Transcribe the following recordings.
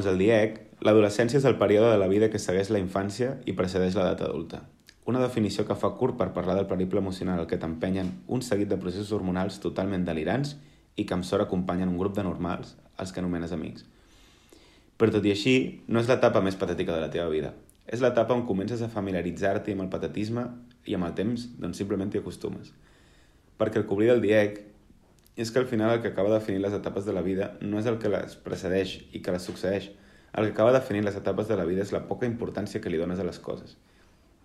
Segons el DIEC, l'adolescència és el període de la vida que segueix la infància i precedeix l'edat adulta. Una definició que fa curt per parlar del periple emocional al que t'empenyen un seguit de processos hormonals totalment delirants i que amb sort acompanyen un grup de normals, els que anomenes amics. Però tot i així, no és l'etapa més patètica de la teva vida. És l'etapa on comences a familiaritzar-t'hi amb el patetisme i amb el temps, doncs simplement t'hi acostumes. Perquè el que oblida el DIEC és que al final el que acaba definint les etapes de la vida no és el que les precedeix i que les succeeix. El que acaba definint les etapes de la vida és la poca importància que li dones a les coses.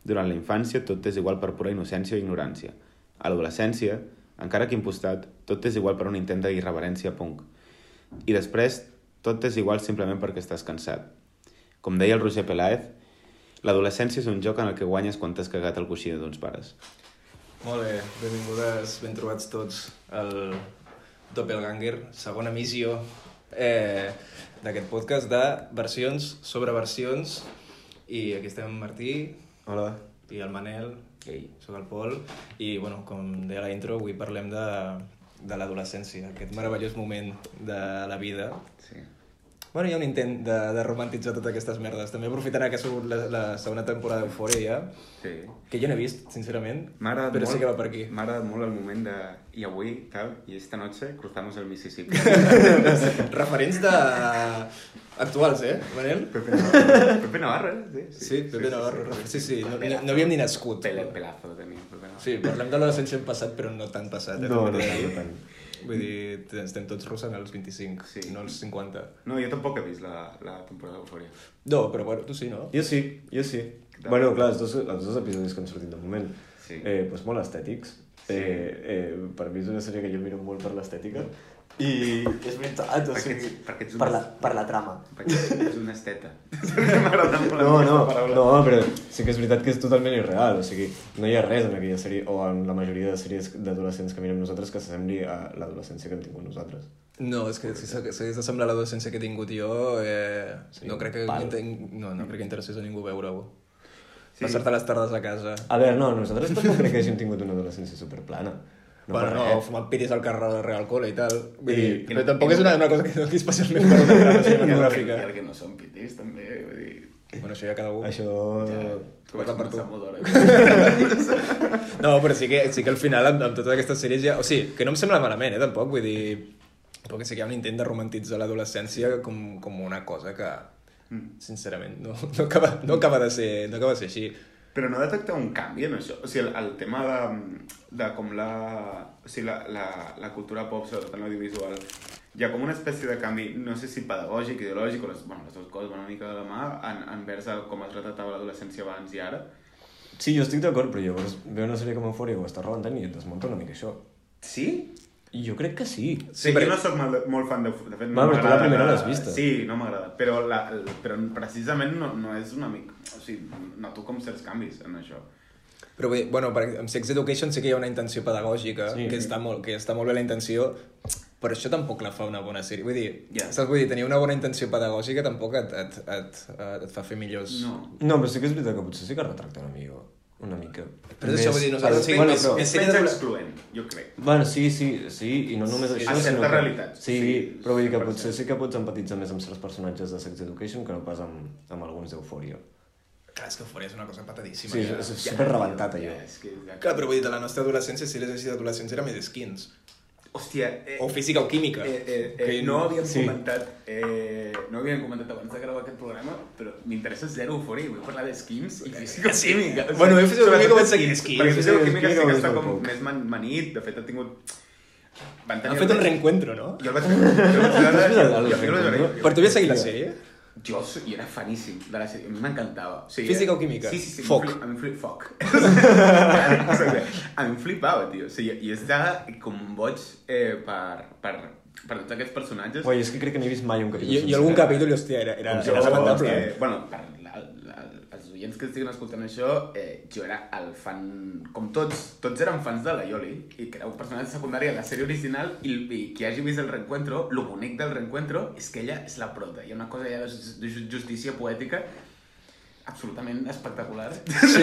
Durant la infància tot és igual per pura innocència o ignorància. A l'adolescència, encara que impostat, tot és igual per un intent d'irreverència punk. I després, tot és igual simplement perquè estàs cansat. Com deia el Roger Peláez, l'adolescència és un joc en el que guanyes quan t'has cagat el coixí d'uns pares. Molt bé, benvingudes, ben trobats tots al Doppelganger, segona missió eh, d'aquest podcast de versions sobre versions. I aquí estem amb Martí Hola. i el Manel, Ei. soc el Pol, i bueno, com deia la intro, avui parlem de, de l'adolescència, aquest meravellós moment de la vida. Sí. Bueno, hi ha un intent de, de romantitzar totes aquestes merdes. També aprofitarà que ha sigut la, la segona temporada d'Eufòria ja, Sí. que jo no he vist, sincerament, M'ha agradat però molt, sí que va per aquí. M'ha agradat molt el moment de... I avui, tal, i esta noche cruzamos el Mississippi. Referents de... actuals, eh, Manel? Pepe Navarro, Pepe Navarro eh? sí. Sí, Pepe Navarro. Sí, sí, no, no, no havíem ni nascut. Pele, pelazo tenia, Pepe Navarro. Sí, parlem de l'adolescència en passat, però no tan passat. Eh, No, no, també. no, no tant. Vull dir, estem tots russant als 25, Sí. no als 50. No, jo tampoc he vist la, la temporada d'Eufòria. No, però bueno, tu sí, no? Jo sí, jo sí. Bueno, clar, els dos, els dos episodis que han sortit de moment, Sí. eh, doncs molt estètics. Sí. Eh, eh, per mi és una sèrie que jo miro molt per l'estètica. I és veritat, o Perquè sigui, ets- perquè ets un per, la, per la trama. Perquè és una esteta. No, no, no, però sí que és veritat que és totalment irreal, o sigui, no hi ha res en aquella sèrie, o en la majoria de sèries d'adolescents que mirem nosaltres que s'assembli a l'adolescència que hem tingut nosaltres. No, és que si s'ha- s'hagués d'assemblar l'adolescència que he tingut jo, eh, Sí, no, crec que, inten- no, no crec que interessés a ningú veure-ho. Sí. Passar-te les tardes a casa. A veure, no, nosaltres tampoc crec que hàgim tingut una adolescència superplana. No bueno, per no, fumant piris al carrer de Real Cole i tal. Vull I- dir, i però no- tampoc i és no- una, una cosa que doni especialment per una trama I cinematogràfica. el que no són pitis, també, vull dir... Bueno, això ja cada un. Això... Tu vaig Parla per tu. No, però sí que, sí que al final, amb, amb totes aquestes sèries ja... O sigui, que no em sembla malament, eh, tampoc, vull dir... Perquè sí que hi ha un intent de romantitzar l'adolescència com, com una cosa que, Mm. sincerament, no, no, acaba, no, acaba de ser, no acaba de ser així. Però no detecta un canvi en això? O sigui, el, el tema de, de com la... O sigui, la, la, la cultura pop, sobretot en l'audiovisual, hi ha com una espècie de canvi, no sé si pedagògic, ideològic, o les, bueno, les dues coses van una mica de la mà, en, envers a com es retratava l'adolescència abans i ara. Sí, jo estic d'acord, però llavors veu una sèrie com Euphoria que ho està rebentant i et desmunta una mica això. Sí? Jo crec que sí. Sí, perquè- jo no sóc molt, molt fan de... De fet, no però tu la primera l'has vista. Sí, no m'agrada. Però, la, però precisament no, no és una mica... O sigui, noto com certs canvis en això. Però bé, bueno, per, amb Sex Education sí que hi ha una intenció pedagògica, Sí. que, està molt, que està molt bé la intenció, però això tampoc la fa una bona sèrie. Vull dir, Ja. saps? Vull dir, tenir una bona intenció pedagògica tampoc et, et, et, et, et fa fer millors... No. No, però sí que és veritat que potser sí que retracta una mica. Una mica. Però és això, vull dir, nosaltres sí, bueno, més, però... més menys excloent, jo crec. Bueno, sí, sí, sí, i no només Sí, això, sinó que... realitats, Sí, sí, però vull dir que 100%. potser sí que pots empatitzar més amb certs personatges de Sex Education que no pas amb, amb alguns d'Eufòria. Clar, és que Euphoria és una cosa patadíssima. Sí, ja. és, és super rebentat, allò. Ja, és que... Ja, Clar, però vull dir, de la nostra adolescència, si l'és així d'adolescència, era més skins. Eh, O física o química. Eh, eh, no havíem sí. comentat... Eh, no havíem comentat abans de gravar aquest programa, però m'interessa zero eufòria. Vull parlar d'skins i física química. Bueno, jo física química vaig seguir. Perquè física química sí que està com poc. més man manit. De fet, ha tingut... Van Han fet un reencuentro, no? Jo el vaig fer... Jo el? Per tu havies seguit la sèrie? Jo so- i era faníssim de la sèrie, a mi m'encantava. O sigui, Física o química? Sí, sí, sí. Foc. A mi em flip... Foc. a mi em flipava, tio. O sigui, i estava com boig eh, per, per, per tots aquests personatges. Uai, és que crec que n'he vist mai un capítol I, i algun capítol, hòstia, era, era, era jo, lamentable. Eh, bueno, per la, la, els oients que estiguin escoltant això, eh, jo era el fan... Com tots, tots eren fans de la Yoli, i que era un personatge secundari de la sèrie original, i, i qui hagi vist el reencuentro, lo bonic del reencuentro és que ella és la prota. Hi ha una cosa ja de jus- de ju- justícia poètica absolutament espectacular. Sí,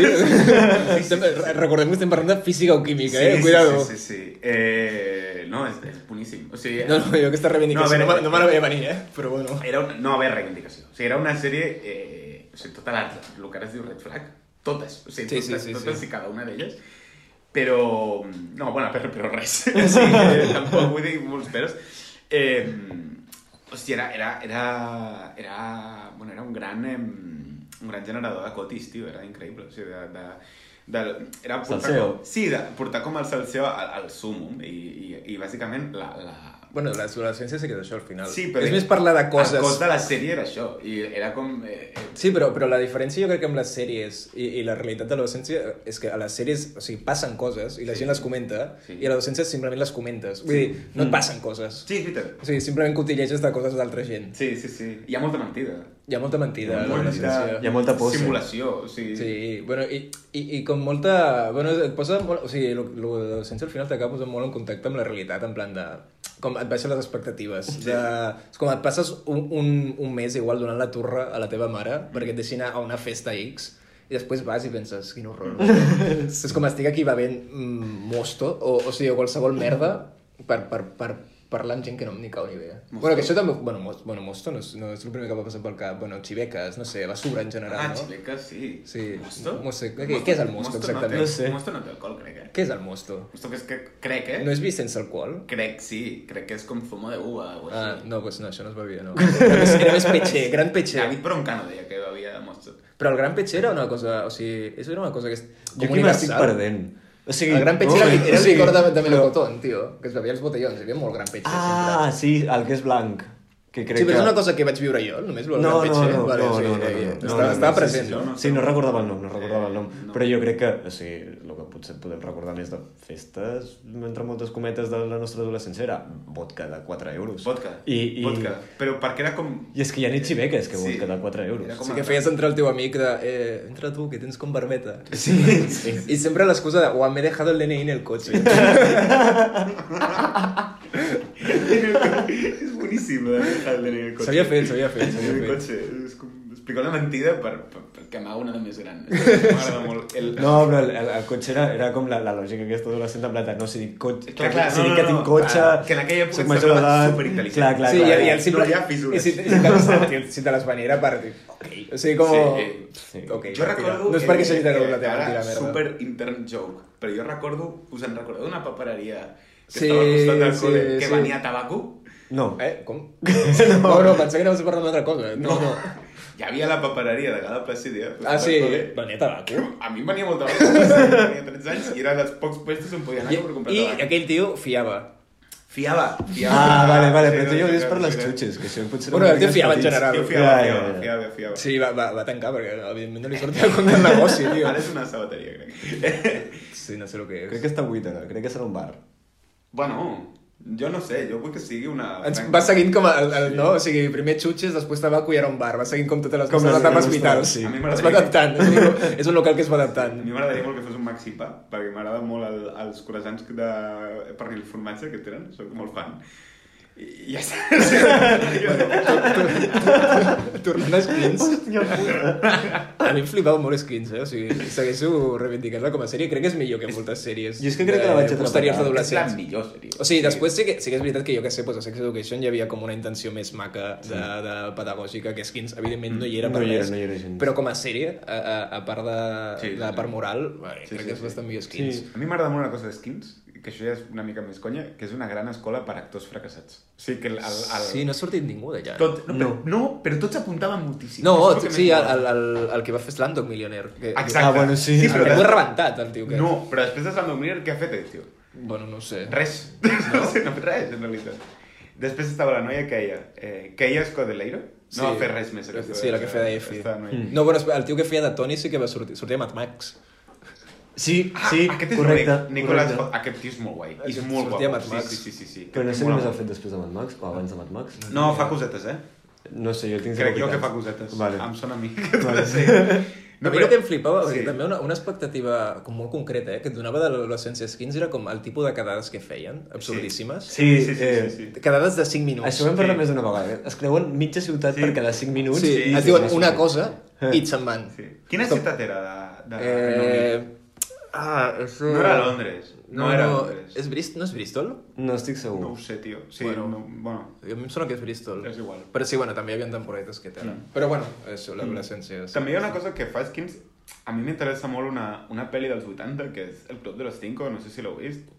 Estem- recordem que estem parlant de física o química, eh? Cuidado. Sí, sí, sí. sí. Eh, no, és, és boníssim. O sigui, No, no, jo aquesta reivindicació No, no, a veure, no me la veia venir, eh? Però bueno. era una, no va haver reivindicació. O sigui, era una sèrie... Eh, o sigui, tota la, el que ara es diu Red Flag, totes. O sigui, Sí, sí, totes, sí, totes sí. i cada una d'elles. Però... No, bueno, però, però res. o sigui, eh, tampoc vull dir molts peros. Eh, hòstia, era, era, era, era, bueno, era un gran, eh, un gran generador de cotis, tio, era increïble. O sigui, de, de, de, era portar Salseo. Com, sí, de portar com el salseo al, al sumum i, i, i bàsicament la, la, Bueno, l'adolescència sí que és això al final. Sí, però... És més parlar de coses... El cos de la sèrie era això, i era com... Eh, Sí, però, però la diferència jo crec que amb les sèries i, i la realitat de l'adolescència és que a les sèries, o sigui, passen coses i la Sí. gent les comenta Sí. i a l'adolescència simplement les comentes. Vull dir, no et passen coses. Sí, és veritat. O sigui, simplement cotilleges de coses d'altra gent. Sí, sí, sí. Hi ha molta mentida. Hi ha molta mentida a Molta- l'adolescència. Hi ha molta por, sí. Simulació, o sigui... Sí, bueno, i, i, i com molta... Bueno, et posa molt... O sigui, lo- lo- l'adolescència al final t'acaba posant molt en contacte amb la realitat, en plan de... Com et baixen les expectatives. De, és com et passes un, un, un mes igual donant la turra a la teva mare perquè et deixin anar a una festa X i després vas i penses, quin horror. és com estic aquí bevent mm, mosto o, o sigui, o qualsevol merda per, per, per parlar amb gent que no ni cau ni ve. Bueno, que això també... Bueno, mos, bueno mosto no és, no és el primer que va passar pel cap. Bueno, xiveques, no sé, basura en general, Ah, no? xiveques, sí. Sí. Mosto? Mosto, què- què és el mosto, exactament? No, No sé. sé. Mosto no té alcohol, crec, eh? Què és el mosto? Mosto que és que crec, eh? No és vi sense alcohol? Crec, sí. Crec que és com fumo de uva o així. Ah, no, pues no, això no es bevia, no. Era més, era més petxer, gran petxer. David Broncano deia que bevia Mosto. Però el gran petxer era una cosa, o sigui, això era una cosa que és Jo aquí m'estic perdent. O sigui, El gran petxer no, era, era el licor de, de melocotón, tio, que es bevia els botellons, hi havia molt gran petxer Ah, sempre. sí, el que és blanc. Que crec Sí, però és una cosa que vaig viure jo, només el No, gran no, petxer. no, vale, no, o sigui, no, no, eh, no, no, estava, no, estava no, sí, present, sí, no? no. Sí, no recordava el nom, no recordava el nom. Eh, no. Però jo crec que, o sigui, potser podem recordar més de festes, entre moltes cometes de la nostra adolescència, era vodka de 4 euros. Vodka. I, i... Vodka. Però perquè era com... I és que hi ha ni xiveques que Sí. vodka de 4 euros. Era com Sí a- que feies entrar el teu amic de, eh, entra tu, que tens com barbeta. Sí, sí. I sempre l'excusa de, oh, m'he dejado el DNI en el cotxe. és boníssim, eh? El de el cotxe. S'havia fet, s'havia fet, El s'havia fet. cotxe. És com explicar una mentida per, per, m'hago una de més gran. M'agrada molt. El... No, però el, el, el cotxe era, era com la, la lògica aquesta adolescent en plata. No, si dic, cotxe, Clar, clar, si no, dic no, que no, tinc cotxe, clar, que en aquella època major d'edat... superintel·ligent. Clar, clar, sí, clar. i, i el simple... No hi ha fissures. I si, si, te, si te les venia era per dir, ok. O sigui, com... Sí, sí. Ok, Jo recordo... No és perquè s'hagi de la teva merda. super intern joke, però jo recordo, us en recordeu d'una papereria que Sí, estava al costat del sí, col·le que sí. venia tabaco? No. Eh, com? No, no, pensava que anaves a parlar d'una altra cosa. No, no. Hi havia la papereria de Gala Placidia. al Ah, sí, venia tabaco. A mi em venia molt tabaco, tenia 13 anys i era dels pocs puestos on podia anar I, per comprar I tabac. aquell tio fiava. Fiava, fiava. Ah, vale, vale, Sí, però tu ja ho dius per les xutxes, que això potser... Bueno, el tio fiava en general. Jo fiava, Ja, ja, fiava, ja. fiava, fiava. Sí, va, va, va tancar perquè evidentment no li sortia a compte el negoci, tio. Ara és una sabateria, crec. Sí, no sé el que és. Crec que està buit ara, crec que serà un bar. bueno, jo no sé, jo vull que sigui una... Ens va seguint com el, el, no? O sigui, primer xutxes, després tabaco i ara un bar. Va seguint com totes les, Com com les etapes vitals. sí. A mi Es va que- adaptant. És un, és un local que es va A adaptant. mi m'agradaria molt que fos un maxi pa, perquè m'agrada molt el, els croissants de pernil i formatge que tenen, soc molt fan. I, ja està. Tornant a Skins. A mi em flipava molt Skins, eh? O sigui, segueixo reivindicant-la com a sèrie. Crec que és millor que moltes sèries. Jo és que crec que la vaig atrapar. posteriors és la d'adolescents. millor sèrie. O sigui, després sí que, sí que és veritat que jo que sé, pues, a Sex Education hi havia com una intenció més maca de, de pedagògica que Skins, evidentment no hi era No per hi era, res, no hi era gens. però com a sèrie, a, a, a part de, Sí, de part moral, Sí, crec sí, que és sí. bastant millor Skins. Sí. A mi m'agrada molt una cosa d'Skins, que això ja és una mica més conya, que és una gran escola per actors fracassats. O sigui que el... el, el... Sí, no ha sortit ningú d'allà. Tot, no, però, no, però tots apuntaven moltíssim. No, és que sí, el, el, el, el que va fer Slamdog Millionaire. Que, Exacte. Ah, bueno, sí. sí Que, però que ho he rebentat, el tio. Que... No, però després de Sandro Miller, què ha fet, tio? Bueno, no sé. Res. No? no ha fet res, en realitat. Després estava la noia Keia. Eh, Keia Scodeleiro. No Sí. va fer res més. Sí, la que feia noia. No, bueno, el tio que feia de Tony sí que va sortir, sortia a Mad Max. Sí, Ah, sí, aquest és correcte. bonic. Nicolas, correcte. aquest tio és molt guai. És Aquest molt sortia a guapo. Mad Max. Sí, sí, sí, sí, sí. Però no sé Mola què més ha molt. fet després de Mad Max, o abans de Mad Max. No, fa cosetes, eh? No sé, jo tinc... Crec jo que fa cosetes. Vale. Em sona a mi vale. ser. No, a mi però- el que em flipava, perquè sí. també una, una expectativa com molt concreta, eh, que et donava de l'adolescència skins era com el tipus de quedades que feien, absurdíssimes. Sí, sí, sí, eh, sí, sí. Quedades de 5 minuts. Això ho hem parlat Sí. més d'una vegada. eh? Es creuen mitja ciutat Sí. per cada 5 minuts. Sí, Sí, et sí, diuen sí, una sí. cosa i et se'n van. Sí. Quina Com- ciutat era de, de Unit? Ah, eso... No era Londres. No, era Londres. És Brist... No és Bristol? No estic segur. No ho sé, tio. Sí, Bueno. bueno. No, bueno. A mi em sona que és Bristol. És igual. Però sí, bueno, també hi havia temporadetes que tenen. Mm. Però bueno, això, l'adolescència... Sí. També hi ha una cosa que fa Skins... A mi m'interessa molt una, una pel·li dels 80, que és El Club de los Cinco, no sé si l'heu vist.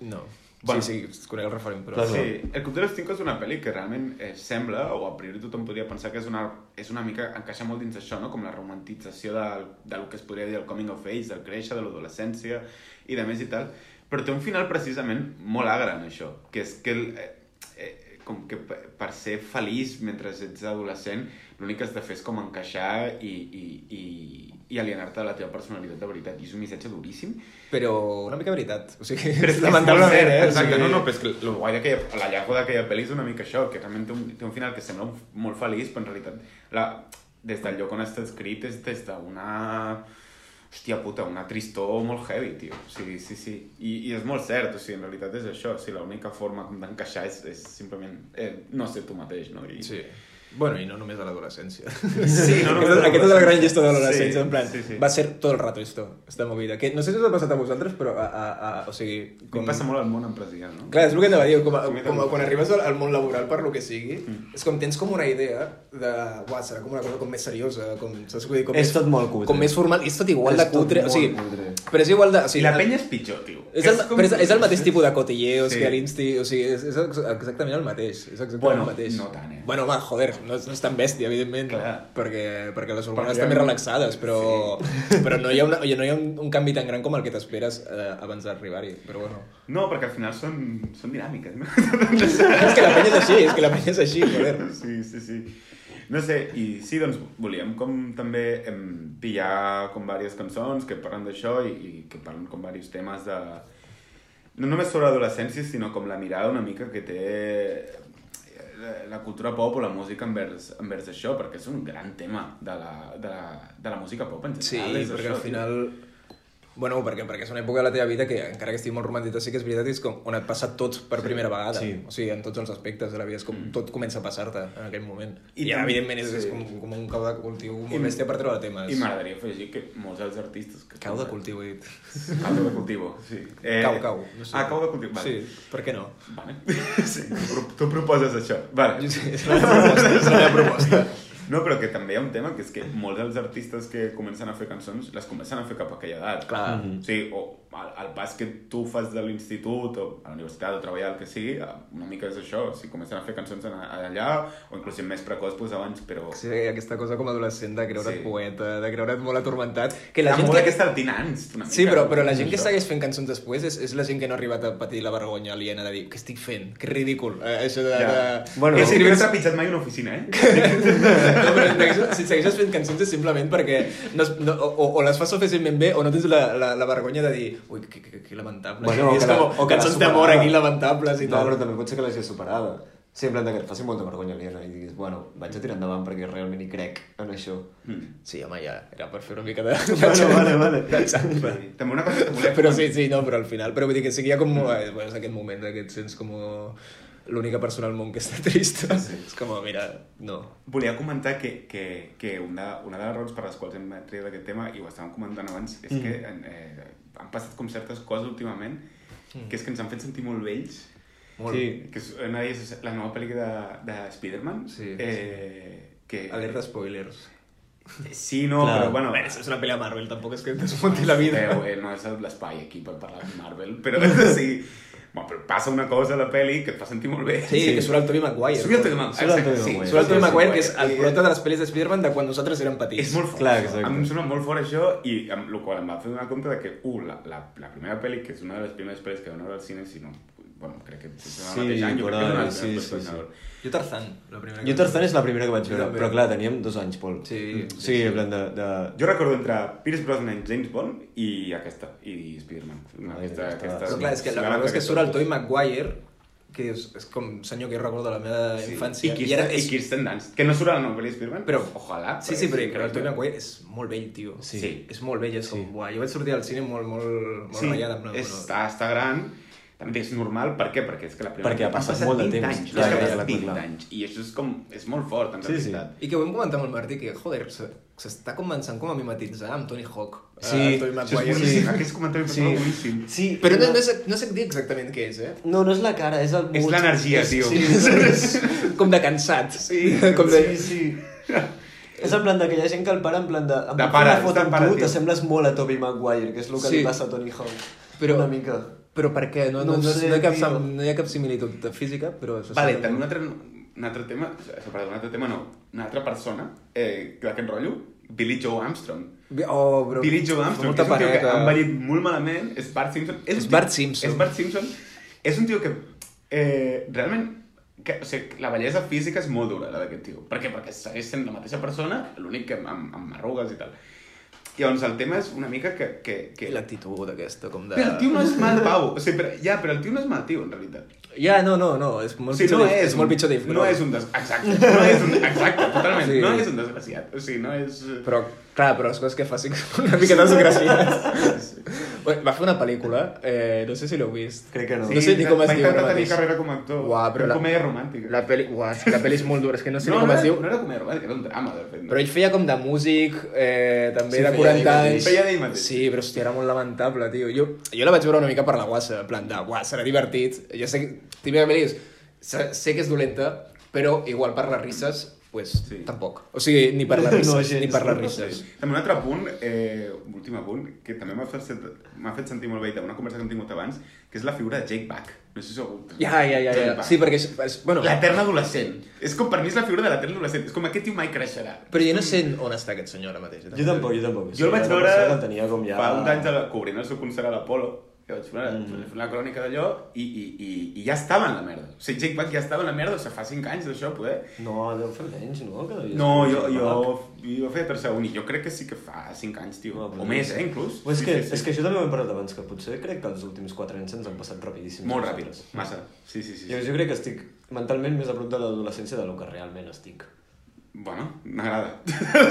No. Bueno. Sí, sí, conec el referent, però... Clar, Sí, El Club de los Cinco és una pel·li que realment eh, sembla, o a priori tothom podria pensar que és una, és una mica, encaixa molt dins això, no? com la romantització del, del que es podria dir el coming of age, del créixer, de l'adolescència i de més i tal, però té un final precisament molt agre en això, que és que el, eh, eh, com que per ser feliç mentre ets adolescent, l'únic que has de fer és com encaixar i, i, i, i alienar-te de la teva personalitat de veritat. I és un missatge duríssim, Però una mica veritat. O sigui, però és lamentablement, eh? Exacte, no, no, però és que el guai d'aquella, la llago d'aquella pel·li és una mica això, que realment té un, té un final que sembla un, molt feliç, però en realitat la, des del lloc on està escrit és des d'una... Hòstia puta, una tristor molt heavy, tio. O sigui, sí, sí. I, I és molt cert, o sigui, en realitat és això. O sigui, l'única forma d'encaixar és, és simplement eh, no ser tu mateix, no? I, Sí. Bueno, i no només a l'adolescència. Sí, no només a Aquesta, és la gran llista de l'adolescència, Sí, en plan, sí, sí. va ser tot el rato esto, esta movida. Que no sé si us ha passat a vosaltres, però a, a, a, o sigui... Com... passa molt al món empresarial, no? Clar, és el que anava a dir, com, a, a com a, quan arribes al, al món laboral per lo que sigui, Mm. és com tens com una idea de, uah, serà com una cosa com més seriosa, com, saps què dir? Com És més, tot molt cutre. Com més formal, és tot igual És de cutre, o sigui, cutre. però és igual de... O sigui, la penya és pitjor, tio. És el, com- però és, és el mateix tipus de cotilleos Sí. que l'Insti, o sigui, és, és ex- exactament el mateix. És exactament Bueno, el mateix. no tant, eh? Bueno, home, joder, no, és- no és tan bèstia, evidentment, Clar. perquè, perquè les hormones Perquè- també relaxades, però, però no hi ha, una, oye, no hi ha un, un canvi tan gran com el que t'esperes eh, abans d'arribar-hi, però bueno. No, perquè al final són, són dinàmiques, no? és que la penya és així, és que la penya és així, joder. Sí, sí, sí. No sé, i sí, doncs volíem com també em, pillar com diverses cançons que parlen d'això i, i que parlen com diversos temes de... No només sobre adolescència, sinó com la mirada una mica que té la- la cultura pop o la música envers, envers això, perquè és un gran tema de la, de la, de la música pop en Sí, general. és perquè això, al final... Bueno, perquè, perquè és una època de la teva vida que, encara que estigui molt romantitzat, sí que és veritat, és com on et passa tot per primera vegada. Sí. O sigui, en tots els aspectes de la vida, és com tot comença a passar-te en aquell moment. Mm. I I, també- evidentment, és, sí. és com, com un cau de cultiu molt bèstia per treure temes. I m'agradaria afegir que molts dels artistes... Que Cau de cultiu, he dit. Cau de cultivo, sí. Eh, Cau, cau. No sé. Ah, cau de cultiu, vale. Sí, per què no? Vale. Sí, tu, pro- tu proposes això. Vale. Sí, és la proposta. És la meva proposta. No, però que també hi ha un tema que és que molts dels artistes que comencen a fer cançons les comencen a fer cap a aquella edat. Clar. O sigui, o al, al pas que tu fas de l'institut o a la universitat o treballar, el que sigui, una mica és això. Sigui, comencen a fer cançons allà o inclús més precoç, doncs abans, però... Sí, aquesta cosa com a adolescent de creure't Sí. poeta, de creure't molt atormentat. Que La la gent molt que... aquesta tinans, una mica. Sí, però, però la gent que Això. segueix fent cançons després és, és la gent que no ha arribat a patir la vergonya aliena de dir què estic fent, que ridícul. Eh, això de... Ja. de... Bueno, que que no t'ha pitjat mai una oficina, eh? No, però si segueixes fent cançons és simplement perquè no, no, o, o les fas suficientment bé o no tens la, la, la vergonya de dir ui, que, que, que lamentable. Bueno, I és que la- com, o que cançons d'amor aquí lamentables i No, tal. però també pot ser que l'hagi superada. Sí, en plan que et faci molta vergonya aliena i diguis, bueno, vaig a tirar endavant perquè realment hi crec en això. Mm. Sí, home, ja, era per fer una mica de... Bueno, vale, vale. Sí. També una cosa que volia... Però sí, sí, no, però al final, però vull dir que sí que hi ha com, eh, bueno, és aquest moment que et sents com l'única persona al món que està trista. Sí. És com, mira, no. Volia comentar que, que, que una, una de les raons per les quals hem triat aquest tema, i ho estàvem comentant abans, és que eh, han passat com certes coses últimament que és que ens han fet sentir molt vells. Molt. Sí. Que és, una és la nova pel·lícula de, de Spider-Man. Sí, eh, Que, Alerta spoilers. Sí, no, Clar. però bueno... És una pel·li de Marvel, tampoc és que et desmunti la vida. Eh, no és l'espai aquí per parlar de Marvel, però sí... Bueno, però passa una cosa a la pel·li que et fa sentir molt bé. Sí, que surt el Tobey Maguire. Surt el Tobey Maguire. Surt el Tobey exacte, sí, Maguire. Surt el Tobey sí, Maguire, sí, que és el prota de les pel·lis de Spider-Man de quan nosaltres érem petits. És molt fort, Clar, exacte. A mi em sona molt fort això i amb el qual em va fer donar compte de que, uh, la, la, la primera pel·li, que és una de les primeres pel·lis que vam veure al cine, si no, bueno, crec que és el Sí, mateix any, jo crec que és sí, sí, sí. que. Jo Tarzan, la primera. Jo Tarzan és la primera que vaig veure, però clar, teníem dos anys, Pol. Sí, sigui, en plan de... de... Jo recordo entre Pierce Brosnan, James Bond i aquesta, i Spider-Man. Una, Ai, aquesta, aquesta, Però clar, és que la sí, cosa és que surt el Tobey Maguire que és, és com senyor que jo recordo de la meva Sí. infància. I Kirsten, és... i Kirsten Dunst, que no surt a la novel·la Spiderman, Però- ojalà. Sí, sí, però, però el Tobey increïble. Maguire és molt vell, tio. Sí. És molt vell, és com... Buah, jo vaig sortir al cine molt, molt, molt Sí, és, bueno, està, està gran, també és normal, per què? Perquè és que la primera... Perquè ha han passat molt de 20 temps. Anys, Clar, és que ha clar, passat clar, 20 clar. anys, i això és com... és molt fort, en Sí, sí. realitat. I que ho vam comentar amb el Martí, que, joder, se- s'està començant com a mimetitzar amb Tony Hawk. Sí, eh, Tobey Això és Maguire. boníssim, aquest comentari Sí. és boníssim. Sí, Però no, no, sé, no sé dir exactament què és, eh? No, no és la cara, és el És l'energia, tio. Sí, és, com de cansat. Sí. com de... sí, sí. És en plan de que hi ha gent que el para en plan de... Em De pare, una foto amb pare, tu, tio. t'assembles molt a Tobey Maguire, que és el que Sí. li passa a Tony Hawk. Però- Una mica. Però per què? No, No no, sé, no, hi ha cap, tio. no hi ha cap similitud física, però... això Vale, també un altre, un altre tema, perdó, un altre tema no, una altra persona eh, d'aquest rotllo, Billy Joe Armstrong. Oh, però... Billy Joe Armstrong, és un tio que paneta. ha envellit molt malament, és Bart Simpson. És tio- Bart Simpson. És Bart Simpson. És un tio que eh, realment que, o sigui, la bellesa física és molt dura, la d'aquest tio. Per què? Perquè segueix sent la mateixa persona, l'únic que amb, amb arrugues i tal. Llavors, el tema és una mica que... que, que... I l'actitud aquesta, com de... Però el tio no és mal pau. O sigui, però, ja, però el tio no és mal tio, en realitat. Ja, no, no, no, és molt sigui, pitjor, no és, és molt pitjor Dave No és un des... Exacte, no és un... Exacte, totalment. Sí. No és un desgraciat. O sigui, no és... Però, clar, però les coses que fa sí que són una mica desgraciades. Bueno, va fer una pel·lícula, eh, no sé si l'heu vist. Crec que no. No sé ni com es va diu intentar ara tenir carrera com a actor. Uah, però Una la- comèdia romàntica. La és que la pel·li és molt dura, és que no sé no, ni com no, es era, diu. no era comèdia romàntica, era un drama, de fet. Però ell feia com de músic, eh, també Sí, de 40 ell mateix. anys. Feia d'ell mateix. Sí, però hòstia, era molt lamentable, tio. Jo, jo la vaig veure una mica per la guassa, en plan de, uah, serà divertit. Ja sé, que- típicament sé, sé que és dolenta, però igual per les risses, pues, Sí. tampoc. O sigui, ni per les risses, No, gens, ni per les no. risses. També un altre punt, eh, últim apunt, que també m'ha fet, m'ha fet sentir molt bé d'una conversa que hem tingut abans, que és la figura de Jake Back. No sé si ho Ja, ja, ja, ja. Sí, perquè és, és bueno, L'etern adolescent. És com, per mi és la figura de l'etern adolescent. És com aquest tio mai creixerà. però jo no sé on està aquest senyor ara mateix. Jo tampoc, jo tampoc. Jo el vaig una veure el tenia com ja... fa uns anys cobrint el seu concert a l'Apolo, que vaig fer una, mm. una crònica d'allò i, i, i, i ja estava en la merda. O sigui, Jake Back ja estava en la merda, o sigui, fa 5 anys d'això, poder. No, deu fer menys, no? Que No, fer jo, jo, jo feia tercer uni, jo crec que sí que fa 5 anys, tio. No, o més, eh, inclús. Pues és, que, és que això també ho hem parlat abans, que potser crec que els últims 4 anys se'ns han passat rapidíssim. Molt ràpid, massa. Sí, sí, sí. Jo, sí. jo crec que estic mentalment més a prop de l'adolescència del que realment estic. Bueno, m'agrada.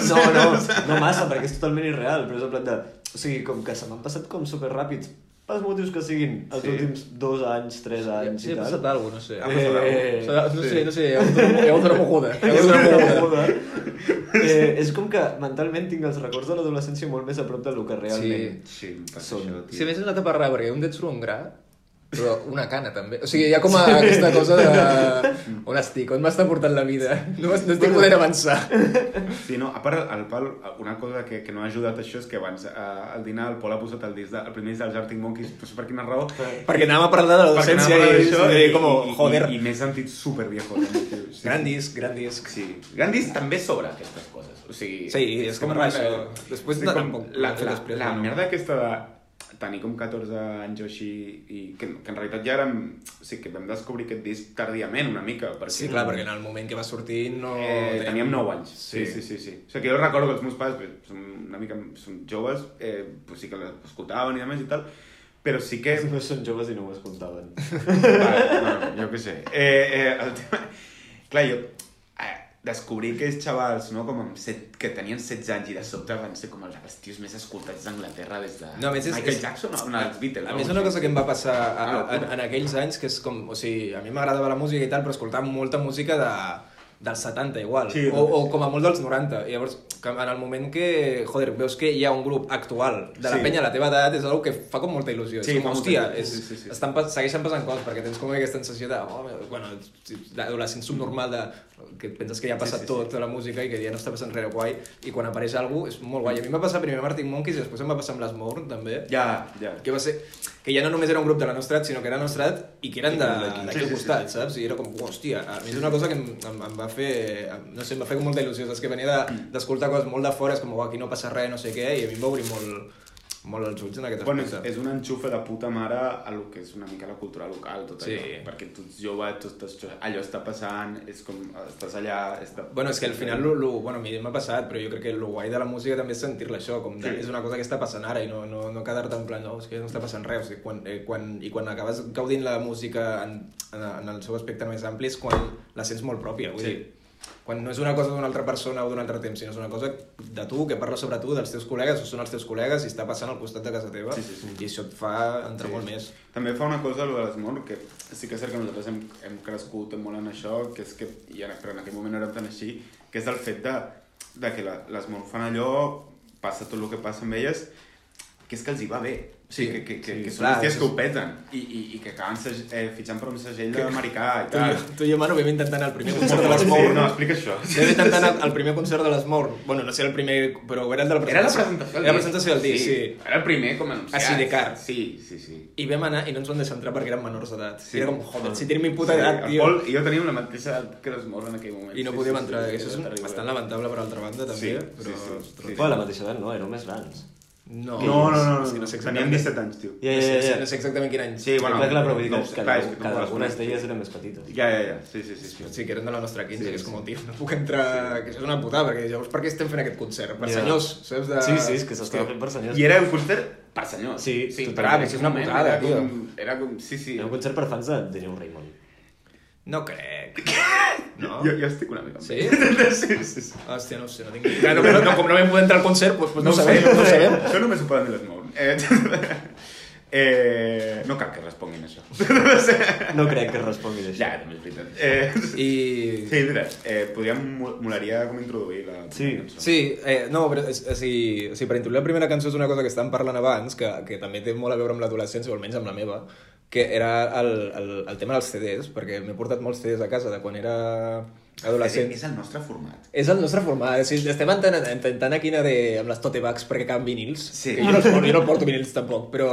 No, no, no massa, perquè és totalment irreal, però és en plan de... O sigui, com que se m'han passat com superràpids, pels motius que siguin, els Sí. últims dos anys, tres anys Sí, i ha tal. passat alguna cosa, no sé. Ha passat Eh, O sigui, No Sí. sé, no sé, ha ha hagut una moguda. Ha hagut una moguda. eh, és com que mentalment tinc els records de l'adolescència molt més a prop del que realment Sí, passa Són. això, tio. Si a més és una etapa rara, perquè un surt un gra, però una cana també. O sigui, hi ha com a aquesta cosa de... On estic? On m'està portant la vida? No, no estic podent avançar. Sí, no, a part, el Pal, una cosa que, que no ha ajudat això és que abans, eh, al dinar, el Pol ha posat el, disc de, el primer disc dels Arctic Monkeys, no sé per quina raó, Perquè anàvem a parlar de perquè l'adolescència anava a i, parlar i, d'això com, joder. I, i m'he sentit super viejo. també, tio. Sí, Gran sí. disc, gran disc. Sí, gran disc també sobre aquestes coses. O sigui, Sí, és com res, una- això. Després sí, de- com tampoc- la, la, la no. merda aquesta de tenir com 14 anys o així i que, que en realitat ja érem o sigui, que vam descobrir aquest disc tardíament una mica perquè Sí, clar, perquè en el moment que va sortir no... Eh, teníem 9 anys. Sí, Sí. sí, sí. sí. O sigui, que jo recordo que els meus pares bé, són una mica són joves, eh, pues sí que l'escoltaven i demés i tal, però sí que... no són joves i no ho escoltaven vale, bueno, jo què sé. Eh, eh, el tema... Clar, jo descobrir aquells xavals, no, com amb set, que tenien 16 anys i de sobte van ser com els, tios més escoltats d'Anglaterra des de No, a més és- Michael és- Jackson o no, els Beatles. A no? més, una cosa que em va passar a, a, Ah, en, en aquells anys, que és com... O sigui, a mi m'agradava la música i tal, però escoltava molta música de, dels 70 igual, Sí, o, o com a molt dels 90. I llavors, en el moment que, joder, veus que hi ha un grup actual de la Sí. penya a la teva edat, és una que fa com molta il·lusió. Sí, és com, hòstia, és, sí, sí, sí. Estan, segueixen passant coses, perquè tens com aquesta sensació de, oh, bueno, l'adolescent subnormal de que penses que ja ha passat Sí, sí, sí, sí. sí, la música i que ja no està passant res guai, i quan apareix alguna és molt guai. A mi em va passar primer amb Arctic Monkeys i després em va passar amb les Mourn, també Ja, ja. que va ser que ja no només era un grup de la nostra edat, sinó que era la nostra edat i que eren Sí, d'aquí al sí, costat, sí, saps? I era com, hòstia, a mi és una cosa que em, em, em va fer, em- no sé, em va fer com molta il·lusió, saps? Que venia de- d'escoltar coses molt de fora, és com, aquí no passa res, no sé què, i a mi em va obrir molt, molt els ulls en aquest Bueno, és, aspecte. és un enxufe de puta mare a lo que és una mica la cultura local, tot Sí. allò. Perquè tu ets jove, tu estàs, allò està passant, és com, estàs allà... Està... Bueno, és que al final, lo, lo, bueno, a mi m'ha passat, però jo crec que el guai de la música també és sentir-la això, com Sí. és una cosa que està passant ara i no, no, no quedar-te en plan, no, és que no està passant res. O sigui, quan, eh, quan, I quan acabes gaudint la música en, en, en el seu aspecte més ampli és quan la sents molt pròpia, vull Sí. dir, quan no és una cosa d'una altra persona o d'un altre temps, sinó és una cosa de tu, que parla sobre tu, dels teus col·legues, o són els teus col·legues i està passant al costat de casa teva, Sí, sí, sí. i això et fa entrar Sí. molt més. També fa una cosa, lo de l'Esmor, que sí que és cert que nosaltres hem, hem crescut molt en això, que és que, i ara, però en aquell moment érem tan així, que és el fet de, de que l'Esmor fan allò, passa tot el que passa amb elles, que és que els hi va bé. Sí, que, que, que, sí, que són clar, això que ho peten i, i, i que acaben seg, eh, fitxant per un segell americà i Tu i, tal. jo, tu i jo, Manu, vam intentar anar al primer concert de les Sí, Mour. no, explica això. Vam intentar anar al primer concert de les Mour. Bueno, no sé el primer, però era el de la Era la presentació. presentació del Era la presentació del disc, sí. Era el primer com anunciat. Així de car. Sí, sí, sí. I vam anar i no ens van deixar entrar perquè érem menors d'edat. Sí. Sí. Era com, joder, si tenim mi puta edat, el tio. Pol i jo teníem la mateixa edat que l'Esmor en aquell moment. I no Sí, podíem sí, entrar. sí, Això és era bastant lamentable per altra banda, també. Sí, però, sí, sí. Sí. Bueno, la mateixa edat, no? Éreu més grans. No, No, no, no, no, és que no, sé teníem exactament. 17 anys, tio. Ja, No ja, sé, ja. no sé exactament quin any. Sí, bueno, clar, clar, però vull dir que, no, que, clar, és que les algunes d'elles eren més petites. Ja, ja, ja, sí, sí, sí. sí. Sí, que eren de la nostra 15, Sí, que és com, tio, no puc entrar... Que això és una putada, perquè llavors per què estem fent aquest concert? Per Ja. senyors, saps? De... Sí, sí, és que s'estava fent per senyors. I era un concert per senyors. Sí, Sí, totalment. clar, és una putada, era tio. com, era com, sí, sí. Era un concert per fans de, New Raymond. No crec. No? Jo, jo estic una mica amb Sí? ell. sí, sí, sí. Hòstia, no ho sé, no tinc... Clar, no, no, no, com no vam poder entrar al concert, doncs, doncs no, ho ho sabem, no ho sabem. Això només ho poden dir les Mour. Eh, eh, no cal que responguin això. No crec que es respongui d'això. ja, també és veritat. Eh, I... Sí, és veritat. Eh, podríem, mo- molaria com introduir la Sí. cançó. Sí, eh, no, però és, o, sigui, o sigui, per introduir la primera cançó és una cosa que estàvem parlant abans, que, que també té molt a veure amb l'adolescència, o almenys amb la meva, que era el, el, el tema dels CDs, perquè m'he portat molts CDs a casa de quan era adolescent. És el nostre format. És el nostre format, o sigui, estem intentant, intentant aquí anar de, amb les tote bags perquè caben vinils. Sí. Que jo, no, jo no porto vinils tampoc, però...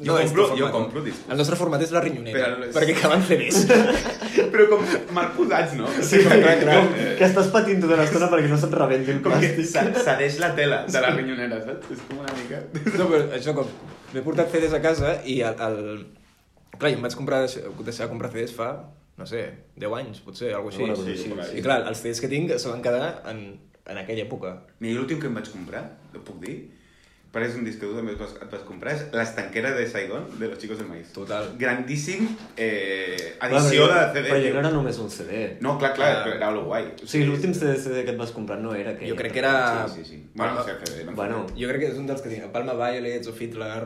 Jo és compro- jo compro discos. El nostre format és la rinyonera, Però perquè caben CDs. Però com mal posats, no? Sí, clar, clar. Com que estàs patint tota l'estona perquè no se't rebenti el Com que plàstic. ce- cedeix la tela de la rinyonera, saps? És com una mica... No, però això com... M'he portat CDs a casa i el... el... Clar, jo em vaig comprar, deixar de comprar CDs fa, no sé, 10 anys, potser, alguna Una cosa així. així, sí. I clar, els CDs que tinc se van quedar en, en aquella època. Mira, l'últim que em vaig comprar, ho puc dir? Però és un disc que tu també et vas, et vas comprar, és L'estanquera de Saigon, de los chicos del maíz. Total. Grandíssim eh, Clar, edició però, de CD. Però tio. no era només un CD. No, clar, clar, Ah. però era lo guai. O sigui, l'últim CD, CD que et vas comprar no era aquell. Jo crec que era... Sí, sí, sí. Bueno, no sé, CD, no. Bueno, Jo crec que és un dels que tinc. Palma Violets o Hitler,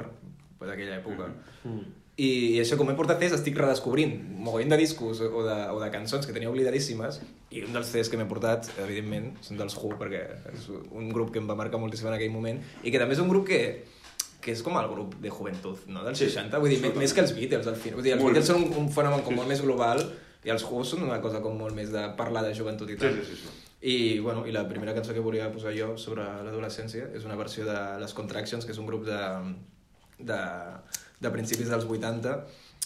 pues, d'aquella època. mm. I, I això, com he portat CDs, estic redescobrint mogollon de discos o de, o de cançons que tenia oblidadíssimes i un dels CDs que m'he portat, evidentment, són dels Who, perquè és un grup que em va marcar moltíssim en aquell moment i que també és un grup que, que és com el grup de joventut, no? Dels Sí, 60, vull dir, més, més que els Beatles, al final. Vull dir, els Molt. Beatles són un, un fenomen com molt més global i els Who són una cosa com molt més de parlar de joventut i Sí, tal. sí, sí, sí. I, bueno, i la primera cançó que volia posar jo sobre l'adolescència és una versió de Les Contractions, que és un grup de, de, de principis dels 80.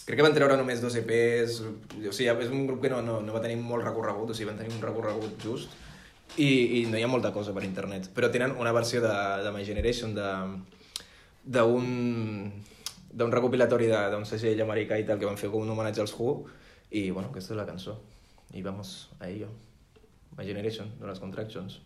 Crec que van treure només dos EPs, o sigui, és un grup que no, no, no va tenir molt recorregut, o sigui, van tenir un recorregut just, i, i no hi ha molta cosa per internet. Però tenen una versió de, de My Generation, d'un d'un recopilatori d'un segell americà i tal que van fer com un homenatge als Who i bueno, aquesta és la cançó i vamos a ello My Generation, de les Contractions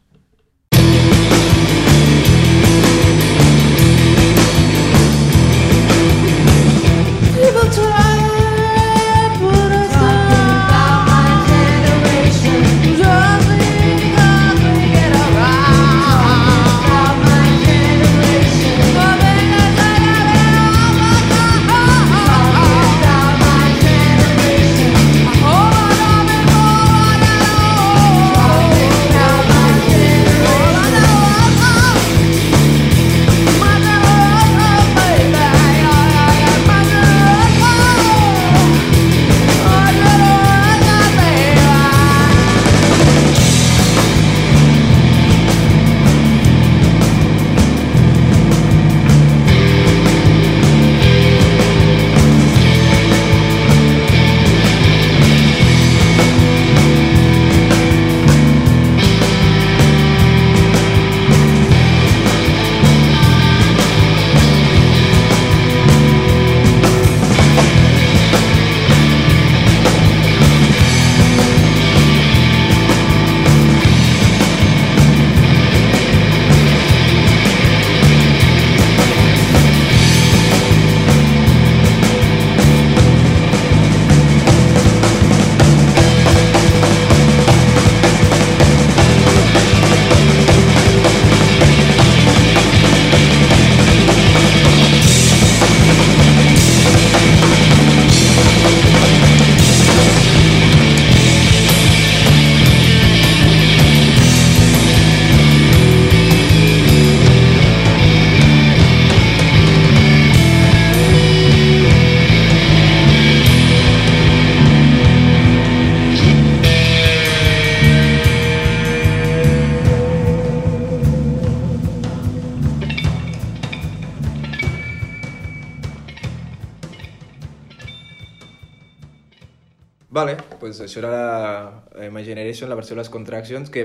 Vale, pues això era la, eh, My Generation, la versió de les Contractions, que,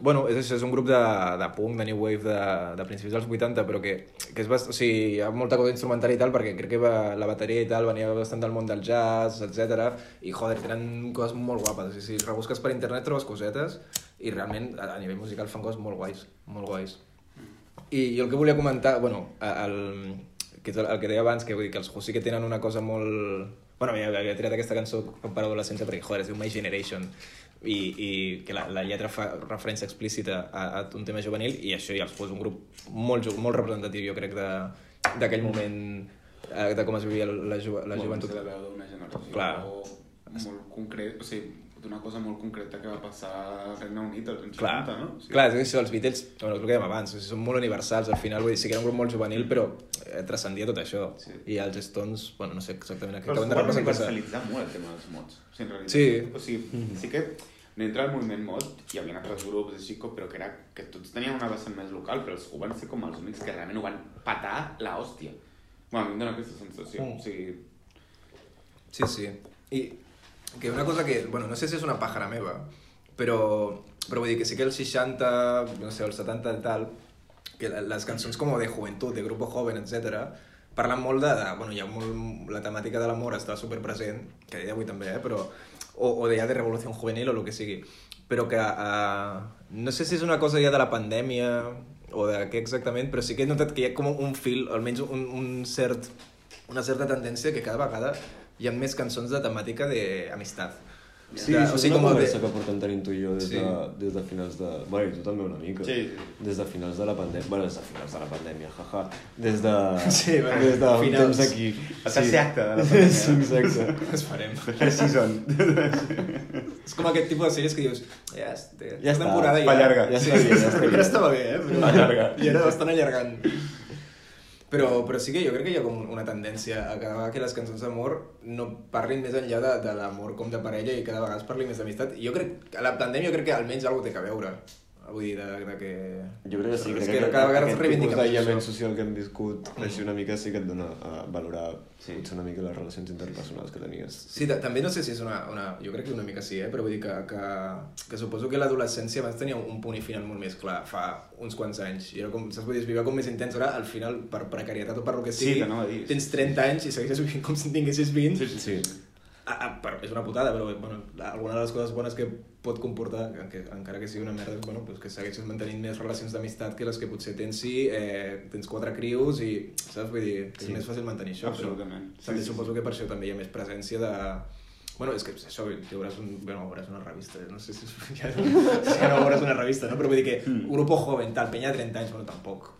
bueno, és és un grup de, de punk, de new wave de, de principis dels 80, però que, que és bast... o sigui, hi ha molta cosa instrumental i tal, perquè crec que va, la bateria i tal venia bastant del món del jazz, etc. I, joder, tenen coses molt guapes. O si rebusques per internet trobes cosetes i realment a, a nivell musical fan coses molt guais, molt guais. I jo el que volia comentar, bueno, el, que és el, el que deia abans, que vull dir que els sí que tenen una cosa molt... Bueno, havia, havia triat aquesta cançó per adolescència perquè, joder, es diu My Generation i, i que la, la lletra fa referència explícita a, a un tema juvenil i això ja els posa un grup molt, molt representatiu, jo crec, de- d'aquell moment eh, de com es vivia la, ju la joventut. veu d'una generació Clar. molt concret, o sigui, d'una cosa molt concreta que va passar al Regne Unit als anys Clar, 70, no? O sigui, clar, és que això, els Beatles, bueno, és el que dèiem abans, o sigui, són molt universals, al final, vull dir, sí que era un grup molt juvenil, però eh, transcendia tot això. Sí. I els Stones, bueno, no sé exactament a què Però acaben de els van representar-se. universalitzar molt el tema dels mots. O sigui, en realitat, Sí. O sigui, sí que dintre del moviment mod hi havia altres grups així, com- però que, era, que tots tenien una vessant més local, però els Who van ser com els únics que realment ho van patar la hòstia. Bueno, a mi em dóna aquesta sensació. Mm. O sigui, Sí, sí. I que una cosa que, bueno, no sé si és una pàjara meva, però, però vull dir que sí que els 60, no sé, els 70 i tal, que les cançons com de joventut, de grupo joven, etc parlen molt de, de bueno, hi ha molt, la temàtica de l'amor està super present, que a dia d'avui també, eh, però, o, o de ja de revolució juvenil o el que sigui, però que uh, no sé si és una cosa ja de la pandèmia o de què exactament, però sí que he notat que hi ha com un fil, almenys un, un cert, una certa tendència que cada vegada hi ha més cançons de temàtica d'amistat. Sí, de, això és una conversa que portem tenint tu i jo des, Sí. de, des de finals de... Bueno, i tu també una mica. Sí, sí. Des de finals de la pandèmia... Bueno, des de finals de la pandèmia, jaja. Des de... Sí, bueno, des de un finals. temps aquí. El tercer acte de la pandèmia. sí, exacte. Esperem. The season. És com aquest tipus de sèries que dius, ja, ja, Ja està, temporada va llarga. Ja està bé, ja està bé. Sempre estava bé, eh? Però Va llarga. I ara l'estan allargant. Però, però sí que jo crec que hi ha com una tendència a cada vegada que les cançons d'amor no parlin més enllà de, de l'amor com de parella i cada vegada es parli més d'amistat. Jo crec que la pandèmia jo crec que almenys alguna té que veure. Vull dir, de, de que... Jo crec que sí, crec que cada vegada es aquest reivindica tipus més d'aïllament social que hem viscut així una mica sí que et dona a valorar Sí. potser una mica les relacions interpersonals que tenies. Sí, ta- també no sé si és una, una... Jo crec que una mica sí, eh? però vull dir que, que, que suposo que l'adolescència abans tenia un punt i final molt més clar, fa uns quants anys. I era com, saps, vull dir, es vivia com més intens. Ara, al final, per precarietat o per lo que Sí, sigui, t'anava a dir. tens 30 anys i segueixes vivint com si en tinguessis 20. Sí, Sí. Ah, ah, però és una putada, però bueno, alguna de les coses bones que pot comportar, que, encara que sigui una merda, bueno, pues que segueixes mantenint més relacions d'amistat que les que potser tens si eh, tens quatre crios i, saps? Vull dir, és Sí. més fàcil mantenir això. però Absolutament. Sí, També sí, suposo que per això també hi ha més presència de... Bueno, és que això, veuràs, un, bueno, veuràs una revista, no sé si, ja, no, si ja no veuràs una revista, no? Però vull dir que Mm. grupo joven, tal, penya de 30 anys, bueno, tampoc.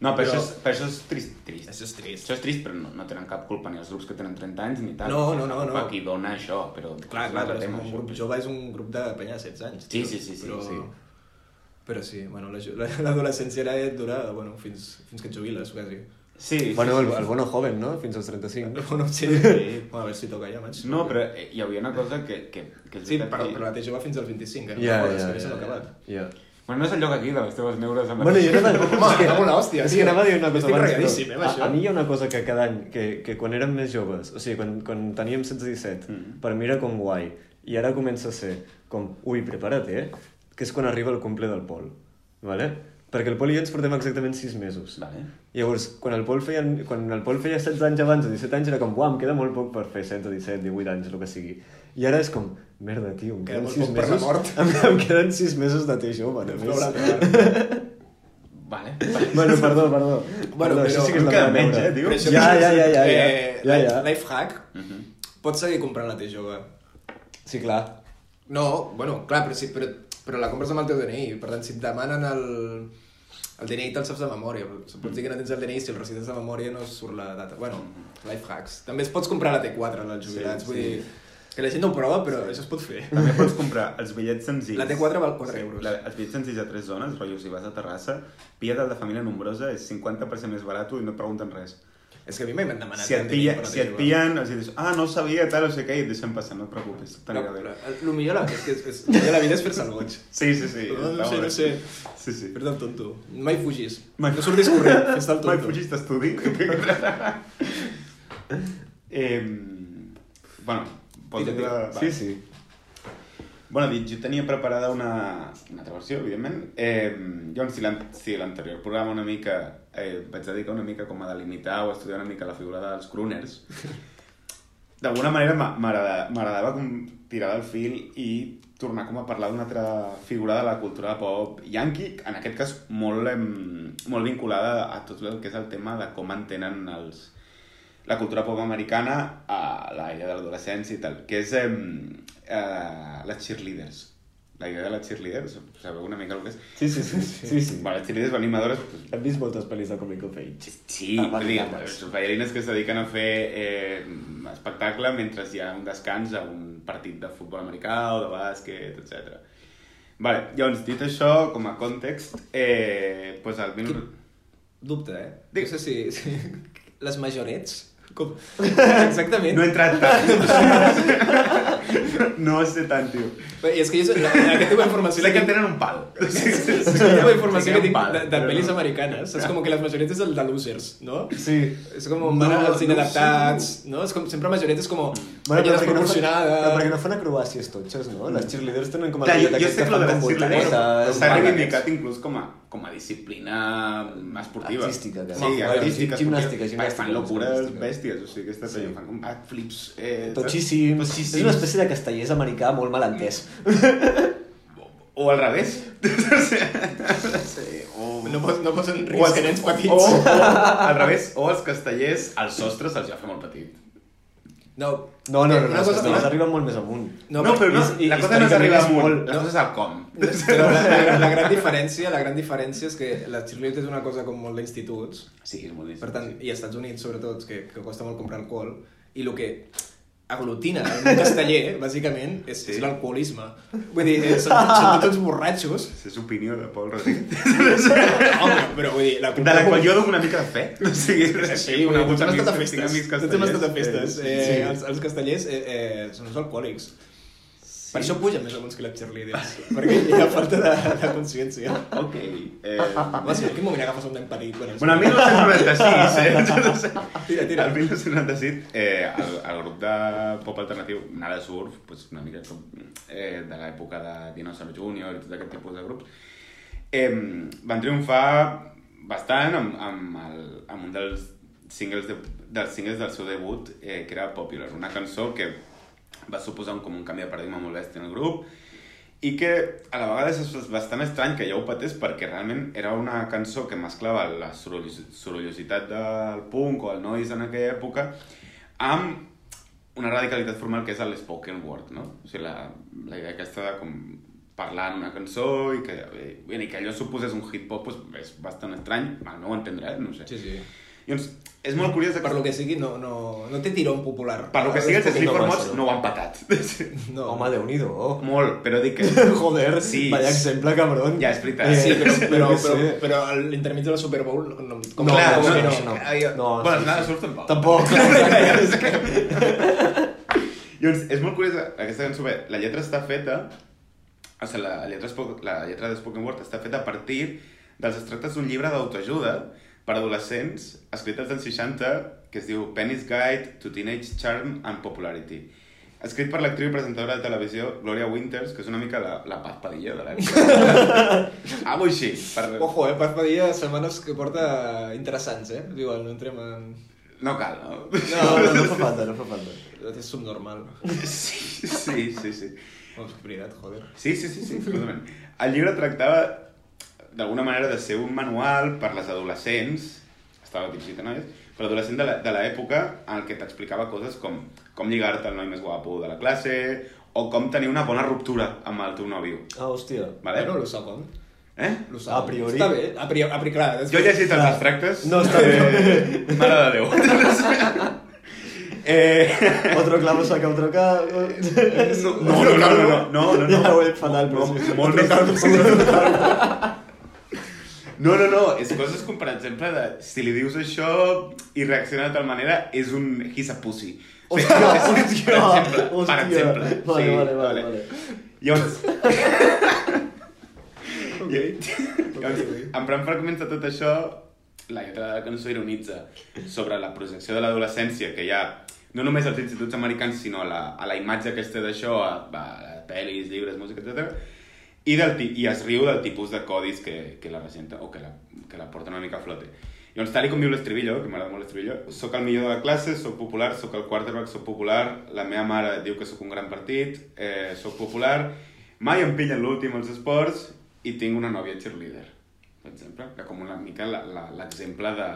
No, però, Però- això és, però això és trist, trist. Això és trist. Això és trist, però no, no tenen cap culpa ni els grups que tenen 30 anys ni tal. No, no, no, no. Qui dona això, però... Clar, clar, però és tema, un això. grup jove és un grup de penya de 16 anys. Sí, tio. sí, sí, sí, però... sí. Però sí, bueno, la- l'adolescència era dura bueno, fins, fins que et jubiles, quasi. Sí, sí, Bueno, sí, el, sí. el bueno joven, no? Fins als 35. Bueno, sí. Sí. Bueno, a veure si toca ja, maig. No, però eh, hi havia una cosa que... que, que Sí, però, que- però la té jove fins als 25, eh? Ja, ja, ja, ja, s'ha ja, acabat. Bueno, no és el lloc aquí de les teves neures amb Bueno, jo anava... Home, és que, alguna hòstia, és que anava a dir una cosa Estic abans, ragadíssim, eh, amb a, això. a mi hi ha una cosa que cada any, que, que quan érem més joves, o sigui, quan, quan teníem 16-17, Mm. per mi era com guai, i ara comença a ser com, ui, prepara't, eh? Que és quan arriba el cumple del Pol, vale? Perquè el Pol i jo ens portem exactament 6 mesos. Vale. Llavors, quan el, Pol feia, quan el Pol feia 16 anys abans o 17 anys era com, uau, em queda molt poc per fer 16 o 17, 18 anys, el que sigui. I ara és com, merda, tio, em queden molt 6 poc per la mesos... mort. Em, em queden 6 mesos de té jove, haurà acabat. Vale. Bueno, perdó, perdó. Bueno, perdó, però- això sí que és la menys, eh, tio? Ja, ja, ja, ja, ja. Eh, Ja, ja. Life hack, Mhm. pots seguir comprant la té jove. Sí, clar. No, bueno, clar, però, sí, però, però la compres amb el teu DNI. Per tant, si et demanen el, el DNI te'l saps de memòria. Pots dir que no tens el DNI si el recites de memòria no surt la data. Bueno, life hacks. També es pots comprar la T4 als jubilats. Sí, vull sí. dir, que la gent no ho prova, però això es pot fer. També pots comprar els bitllets senzills. La T4 val 4 euros. La, els bitllets senzills a tres zones, rotllo, si vas a Terrassa, pilla't el de família nombrosa, és 50% més barat i no et pregunten res. És que a mi mai m'han demanat Si et, pilla, si et T-jove. pillen, els dius, ah, no ho sabia, tal, no sé què, i et deixen passar, no et preocupis, tot No, anirà bé. però el millor la, és que és, és, de la vida és fer-se el boig. Sí, sí, sí. No, no sé, no sé. Sí, sí. Fer-te el tonto. Mai fugis. Mai- No surtis corrent, fes-te el tonto. Mai fugis d'estudi. eh, bueno, dir. Sí, sí. Bueno, dit, jo tenia preparada una, una altra versió, evidentment. Eh, jo, si l'an- si l'anterior programa una mica eh, vaig dedicar una mica com a delimitar o estudiar una mica la figura dels crooners, d'alguna manera m'a- m'agrada- m'agradava com tirar del fil i tornar com a parlar d'una altra figura de la cultura pop yankee, en aquest cas molt, molt vinculada a tot el que és el tema de com entenen els, la cultura pop americana a la idea de l'adolescència i tal, que és eh, eh, les cheerleaders. La idea de les cheerleaders, sabeu una mica el que és? Sí, sí, sí. sí, sí. Bueno, les cheerleaders animadores, pues, Hem vist moltes pel·lis de Comic of Age. Sí, Ah, vull dir, ballarines que es dediquen a fer eh, espectacle mentre hi ha un descans a un partit de futbol americà o de bàsquet, etc. Vale, llavors, dit això, com a context, eh, pues el minut... Dubte, eh? Digue. No sé si... si... Les majorets? Com... Exactament. No he entrat tant. no sé tant, tio. Bé, I és que jo, la, aquest tipus d'informació... Sé que la tinc- tenen un pal. Sí, sí, Aquest tipus d'informació que un tinc pal, de, de però pel·lis no. americanes. És com que les majoretes és el de losers, no? Sí. És com No, van als no inadaptats, no? És com sempre majoretes com Bueno, bueno, però perquè, no fan, desproporcionada. però perquè no fan acrobàcies totxes, no? Les cheerleaders tenen com a Clar, jo, rotllet jo aquest sé que lo de fan les com cheerleaders volteretes, s'ha ballets. reivindicat inclús com a, com a disciplina esportiva. Artística, que- Sí, Bueno, artística. gimnàstica, esportiva. gimnàstica, Fan locures bèsties, o sigui, aquesta Sí. sí. fan com backflips. Eh, Totxíssims. Totxíssims. És una espècie de castellers americà molt mal entès. O al revés. sí, o... No, pos, no posen o, risc en nens petits. o, o, al revés, o els castellers, al sostre se'ls ja fa molt petit. No, No, no, no, no, Una no cosa- els arriben molt més amunt. No, no però no, i- i la cosa no és arribar amunt, molt- la cosa és el com. Però la, la, la, gran diferència, la gran diferència és que la cheerleader és una cosa com molt d'instituts, Sí, és molt difícil. per tant, i als Estats Units sobretot, que, que costa molt comprar alcohol, i el que aglutina el món casteller, bàsicament, és, Sí. és l'alcoholisme. Vull dir, eh, són, són tots borratxos. És opinió de Pol Rodríguez. Home, però vull dir, la De la qual jo dono una mica de fe. O sigui, Sí, bueno, conegut tots hem estat a festes. Tots hem estat a festes. Eh, sí. els, els castellers eh, eh, són els alcohòlics. Per això pugen més amunt que les cheerleaders. perquè hi ha falta de, de consciència. Ok. Eh, Home, si en quin moment agafes un nen petit? Bueno, Bueno, el 1996, eh? Tira, tira. El 1996, eh, el, el grup de pop alternatiu Nada Surf, pues una mica com eh, de l'època de Dinosaur Junior i tot aquest tipus de grups, eh, van triomfar bastant amb, amb, el, amb un dels singles, de, dels singles del seu debut, eh, que era Popular, una cançó que va suposar un, com un canvi de paradigma molt bèstia en el grup, i que a la vegada és bastant estrany que ja ho patés perquè realment era una cançó que mesclava la sorollos- sorollositat del punk o el noise en aquella època amb una radicalitat formal que és el spoken word, no? O sigui, la, la idea aquesta de com parlar en una cançó i que, eh, i que allò suposés un hip-hop pues, és bastant estrany, al meu entendre, eh? no ho sé. Sí, sí. Llavors, és molt curiós Per lo que sigui, no, no, no té tirón popular. per lo que sigui, els no Sleep for massa, Mods no? ho han patat. No. Home, Déu-n'hi-do. molt, però dic que... Joder, Sí. vaya exemple, cabrón. Ja, és veritat. Sí, però, però, però, però a l'intermig de la Super Bowl... No, com No, Clar, no, que no, no. no. No, bueno, sí, nada, sí. surt tampoc. Tampoc. Llavors, és molt curiosa, aquesta cançó, bé, la lletra està feta, o sigui, la lletra, la lletra de Spoken Word està feta a partir dels extractes d'un llibre d'autoajuda per adolescents, escrit als anys 60, que es diu Penny's Guide to Teenage Charm and Popularity. Escrit per l'actriu i presentadora de televisió Gloria Winters, que és una mica la, la Paz Padilla de l'època. Algo així. Per... Ojo, eh? Paz Padilla, setmanes que porta interessants, eh? Igual, no entrem en... No cal, no? No, no, no fa falta, no fa falta. És subnormal. Sí, sí, sí, sí. Oh, que veritat, joder. Sí, sí, sí, sí, absolutament. El llibre tractava d'alguna manera de ser un manual per les adolescents, estava dirigit a noies, per adolescents de la- de l'època en el que t'explicava coses com com lligar-te al noi més guapo de la classe o com tenir una bona ruptura amb el teu nòvio. Ah, hòstia. Vale? Bueno, lo segon. Eh? Lo segon. A priori. Està bé, a priori, a priori clar. és Jo he llegit els extractes. No està bé. Eh, mare de Déu. eh, Otro clavo saca otro clavo. no, no, no, no, no, no, no, Ja no. ho he fatal, però No, sí. molt més... No, no, no, és coses com, per exemple, de, si li dius això i reacciona de tal manera, és un he's a pussy. Hòstia, per hòstia, exemple, hòstia. per exemple. Vale, sí, vale, vale, vale. Llavors, Ok. llavors emprant fragments de tot això, la lletra de la cançó ironitza sobre la projecció de l'adolescència que hi ha no només als instituts americans, sinó a la, a la imatge que es té d'això, a, a, a pel·lis, llibres, música, etc. I, del, i es riu del tipus de codis que, que la regenta, o que la, que la porten una mica a flote. Llavors, tal com diu l'estribillo, que m'agrada molt l'estribillo, sóc el millor de la classe, sóc popular, sóc el quarterback, sóc popular, la meva mare diu que sóc un gran partit, eh, sóc popular, mai em pillen l'últim als esports i tinc una nòvia cheerleader, per exemple, que com una mica l'exemple de...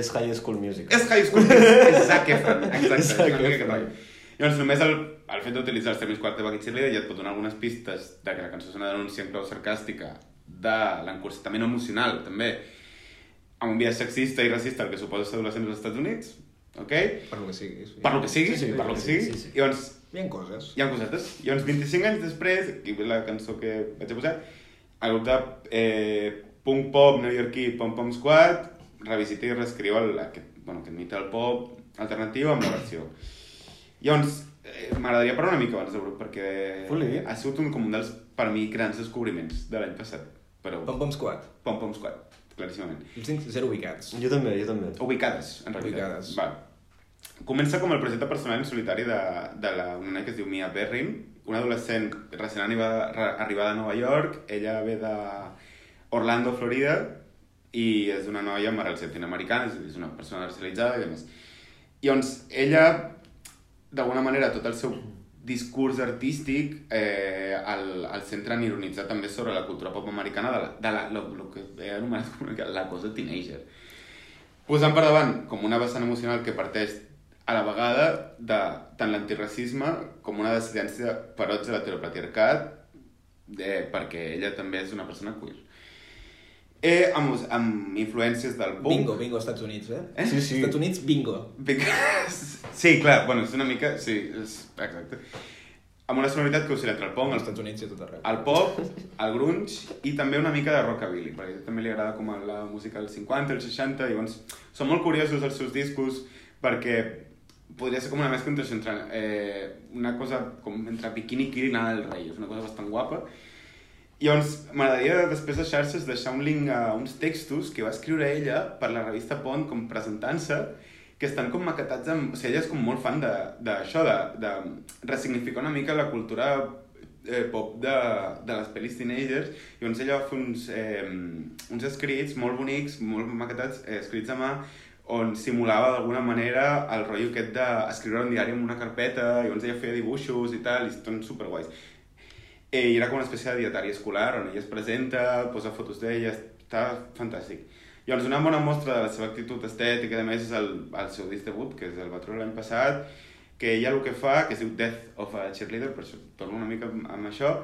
És High School Music. És High School, és Zac Efron, exacte. és Zac una mica Efron. aquest rotllo. Llavors, només el, el fet d'utilitzar els termes quarterback i cheerleader ja et pot donar algunes pistes de que la cançó és una denúncia en clau sarcàstica de l'encorsetament emocional, també, amb un biaix sexista i racista el que suposa ser adolescents als Estats Units, ok? Per lo que sigui. Sí. Per lo que sigui, Sí, sí, per lo que sigui. sí, sí. Llavors, Hi ha coses. hi ha cosetes. Llavors, 25 anys després, aquí ve la cançó que vaig a posar, el grup de eh, punk pop neoyorquí Pom Pom Squad revisita i reescriu el, aquest, bueno, aquest mite del pop alternatiu amb la versió. Llavors, eh, m'agradaria parlar una mica abans del grup, perquè Foli. ha sigut un, com un dels, per mi, grans descobriments de l'any passat. Però Pom Pom Squad. Pom Pom Squad, claríssimament. Els tinc zero ubicats. Jo també, jo també. Ubicades, en realitat. Ubicades. Val. Comença com el projecte personal en solitari de, de la, una noia que es diu Mia Berrin, una adolescent recent arribada, arribada a Nova York. Ella ve de Orlando, Florida, i és una noia amb arrels llatinoamericanes, és una persona racialitzada i demés. I doncs ella, d'alguna manera, tot el seu discurs artístic eh, el, el en ironitzar també sobre la cultura pop americana de la, de la, lo, lo que he anomenat com la cosa teenager posant per davant com una vessant emocional que parteix a la vegada de tant l'antiracisme com una dissidència ferotge de l'heteropatriarcat eh, perquè ella també és una persona queer. Eh, amb, amb influències del punk. Bingo, bingo, Estats Units, eh? Eh? Sí, sí. Estats Units, bingo. Because... Sí, clar, bueno, és una mica... Sí, és... exacte. Amb una sonoritat que oscil·la entre el punk, Als Estats Units i tot arreu. el pop, el grunge i també una mica de rockabilly, perquè també li agrada com la música dels 50, els 60, i llavors són molt curiosos els seus discos perquè podria ser com una mescla entre, entre eh, una cosa com entre Bikini Kill i Nada del Rei, és una cosa bastant guapa. Llavors m'agradaria després de xarxes deixar un link a uns textos que va escriure ella per la revista Pont com presentant-se que estan com maquetats amb... O sigui, ella és com molt fan d'això, de, de, de ressignificar una mica la cultura eh, pop de, de les pel·lis teenagers i ella va fer uns, eh, uns escrits molt bonics, molt maquetats, eh, escrits a mà on simulava d'alguna manera el rotllo aquest d'escriure un diari en una carpeta i llavors ella feia dibuixos i tal, i són superguais. Eh, era com una espècie de dietari escolar on ella es presenta, posa fotos d'ella, està fantàstic. Llavors, una bona mostra de la seva actitud estètica, a més, és el, el seu disc debut, que és el va treure l'any passat, que ella el que fa, que es diu Death of a Cheerleader, per això torno una mica amb això,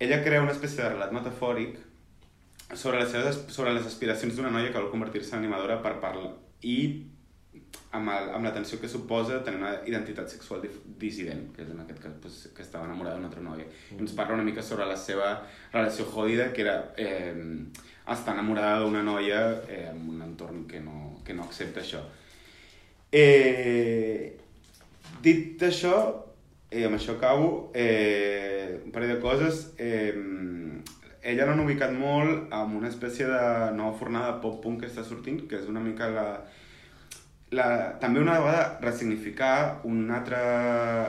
ella crea una espècie de relat metafòric sobre les, seves, sobre les aspiracions d'una noia que vol convertir-se en animadora per parlar i amb, el, amb la tensió que suposa tenir una identitat sexual dissident, que és en aquest cas pues, que estava enamorada d'una altra noia. Mm. Ens parla una mica sobre la seva relació jodida, que era eh, estar enamorada d'una noia eh, en un entorn que no, que no accepta això. Eh, dit això, eh, amb això acabo, eh, un parell de coses. Eh, ella l'han ubicat molt amb una espècie de nova fornada pop-punk que està sortint, que és una mica la, la, també una vegada ressignificar un altre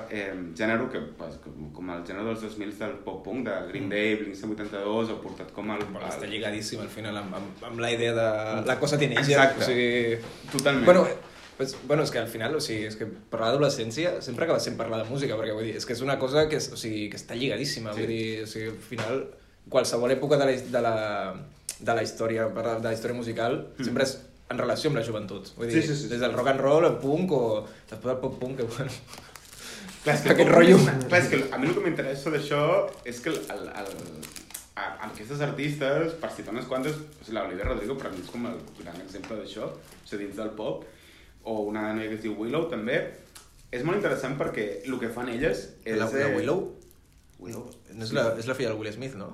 eh, gènere que, pues, com, com el gènere dels 2000 del pop-punk, de Green Day, Blink-182, o portat com el... Bueno, està lligadíssim al final amb, amb, amb la idea de la cosa teenager. Exacte. O sigui... Totalment. Bueno, pues, bueno, és que al final, o sigui, és que parlar d'adolescència sempre acaba sent parlar de música, perquè vull dir, és que és una cosa que, és, o sigui, que està lligadíssima, Sí. vull dir, o sigui, al final, qualsevol època de la, de la, de la història, de la història musical, mm. sempre és en relació amb la joventut. Vull dir, Sí, sí, sí, des del rock and roll, el punk, o després del pop-punk, que bueno... Clar, és que Aquest el pop rotllo. és- Clar, és que a mi el que m'interessa d'això és que el, el, el, a, amb aquestes artistes, per citar unes quantes, o sigui, l'Olivia Rodrigo per mi és com el gran exemple d'això, o sigui, dins del pop, o una noia que es diu Willow també, és molt interessant perquè el que fan elles és... La, la eh, Willow? Willow. No és la, és la filla del Will Smith, no?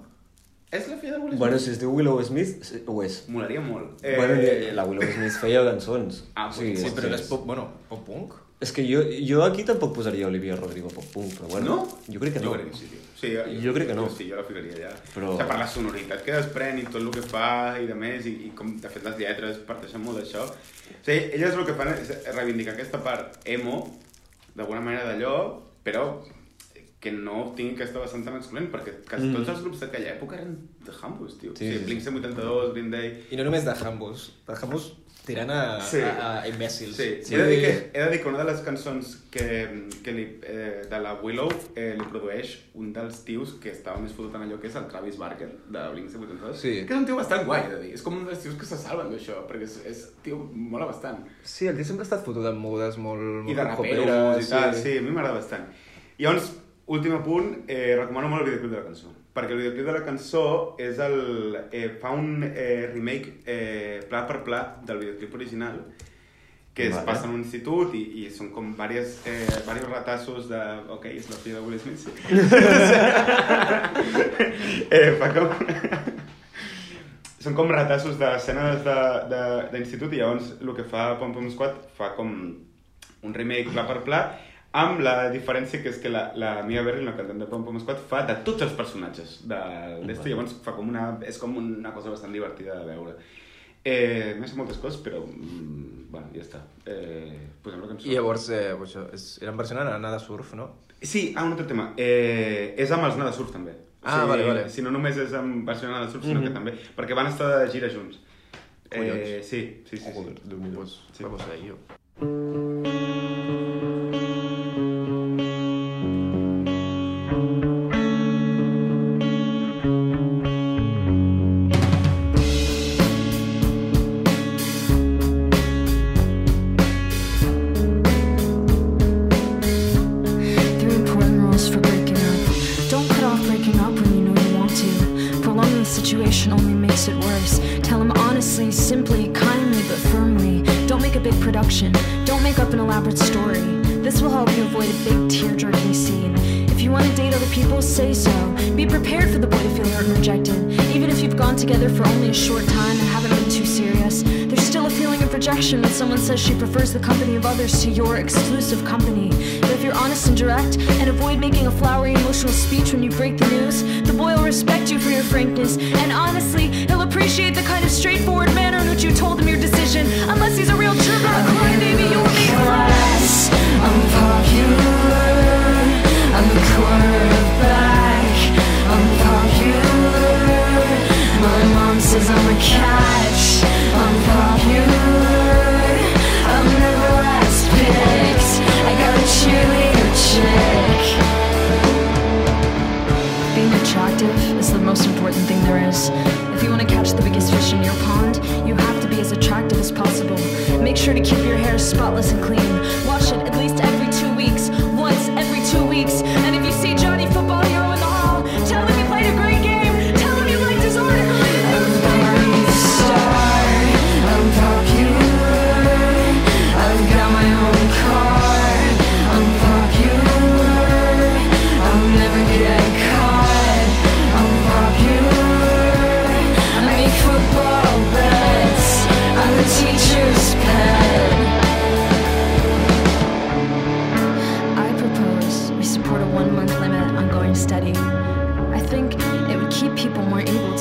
És la filla de Will Smith? Bueno, si es diu Willow Smith, sí, ho és. Molaria molt. Eh... Bueno, ni- la Willow Smith feia cançons. Ah, sí, Sí, però és- pop, bueno, pop-punk? És que jo, jo aquí tampoc posaria Olivia Rodrigo pop punk, però bueno. No? Jo crec que no. Jo crec que sí, tio. Sí, jo, Jo crec que no. Jo, sí, jo la ficaria allà. Però- O sigui, per la sonoritat que desprèn i tot el que fa i de més, i, i com de fet les lletres parteixen molt d'això. O sigui, elles el que fan és reivindicar aquesta part emo d'alguna manera d'allò, però que no tingui aquesta vessant tan excloent, perquè quasi tots els grups d'aquella època eren de Hambus, tio. Sí, Sí, sí, Blink 182, Green Day... I no només de Hambus, de Hambus tirant a, Sí. a, a imbècils. Sí, sí. He, de dir que, he de dir que una de les cançons que, que li, eh, de la Willow eh, li produeix un dels tios que estava més fotut en allò que és el Travis Barker de Blink 182 Sí. que és un tio bastant guai, he de dir. És com un dels tios que se salven d'això, perquè és, és tio, mola bastant. Sí, el tio sempre ha estat fotut amb modes molt, molt I de raperos i tal, sí, a mi m'agrada bastant. I llavors, últim apunt, eh, recomano molt el videoclip de la cançó. Perquè el videoclip de la cançó és el, eh, fa un eh, remake eh, pla per pla del videoclip original que es Vale. passa en un institut i, i són com diversos, eh, diversos retassos de... Ok, és la filla de Will Smith, sí. eh, fa com... són com retassos d'escenes de- de- d'institut i llavors el que fa Pom Pom Squad fa com un remake pla per pla amb la diferència que és que la, la Mia Berry, la cantant de Pom Pom Squad, fa de tots els personatges de l'Este, llavors fa com una, és com una cosa bastant divertida de veure. Eh, M'he fet moltes coses, però... Mm, bueno, ja està. Eh, posem la cançó. I llavors, eh, això, és, eren versionant a Nada Surf, no? Sí, ah, un altre tema. Eh, és amb els Nada Surf, també. Ah, vale, vale. Si no només és amb versió Nada Surf, sinó que també... Perquè van estar de gira junts. Eh, Collons. sí, sí, sí. sí. Joder, Déu-n'hi-do. Pues, Sí. vamos a ello.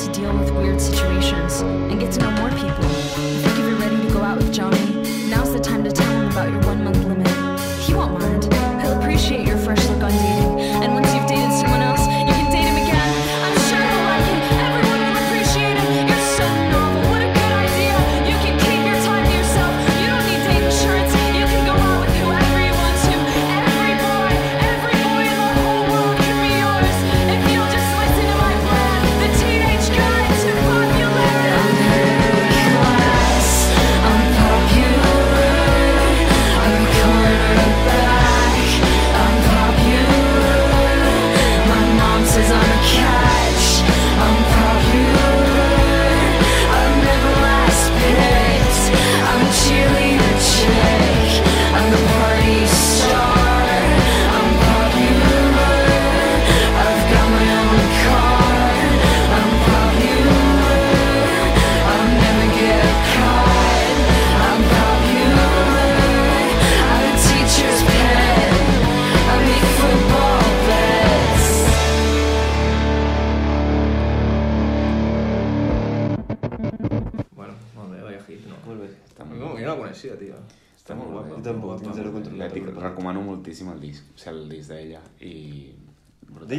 to deal with weird situations and get to know more people. I think if you're ready to go out with John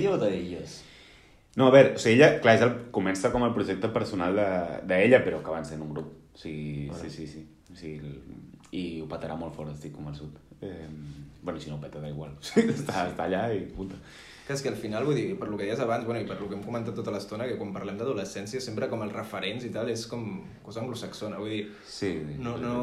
D'ella o d'elles? No, a veure, o sigui, ella, clar, és el, comença com el projecte personal de- d'ella, però que van ser en un grup. O sigui, sí, sí, sí. O sigui, el, I ho petarà molt fort, estic convençut. Eh, bueno, si no ho peta, da igual. O sigui, està, està allà i punt. Que és que al final, vull dir, per lo que deies abans, bueno, i per lo que hem comentat tota l'estona, que quan parlem d'adolescència sempre com els referents i tal és com cosa anglosaxona, vull dir, Sí. no, no...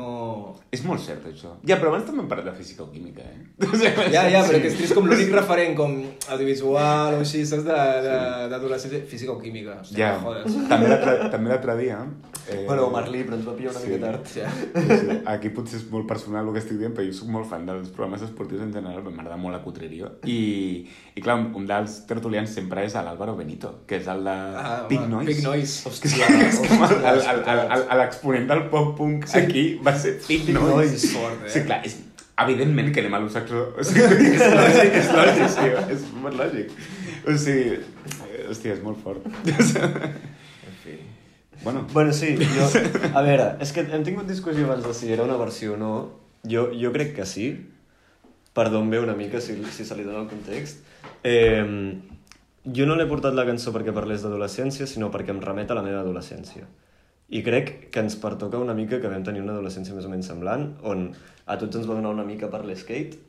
És molt cert, això. Ja, però abans també hem parlat de física o química, eh? Ja, ja, però que és trist com l'únic referent com audiovisual o així, saps, de- de- d'adolescència, física o química. Hòstia, Ja, jodes. també l'altre també l'altre dia... Eh, Bueno, Marlí, però ens va pillar una Sí. mica tard. Ja. Sí, sí. Aquí potser és molt personal el que estic dient, però jo soc molt fan dels programes esportius en general, m'agrada molt la cutreria. I, I clar, un, dels tertulians sempre és l'Àlvaro Benito, que és el de Ah, Big home, Noise. Big Noise. Hòstia, és com l'exponent del pop-punk sí. aquí va ser Big, Noise. Noise. Fort, eh? Sí, clar, és, evidentment que anem a l'Usaxó. O sigui, és lògic, és lògic, és molt lògic. O sigui, hòstia, és molt fort. Bueno, Bueno, sí, jo... A veure, és que hem tingut discussió abans de si era una versió o no. Jo, jo crec que sí, per d'on ve una mica, si, si se li dona el context. Eh, jo no l'he portat la cançó perquè parlés d'adolescència, sinó perquè em remet a la meva adolescència. I crec que ens pertoca una mica que vam tenir una adolescència més o menys semblant, on a tots ens va donar una mica per l'skate.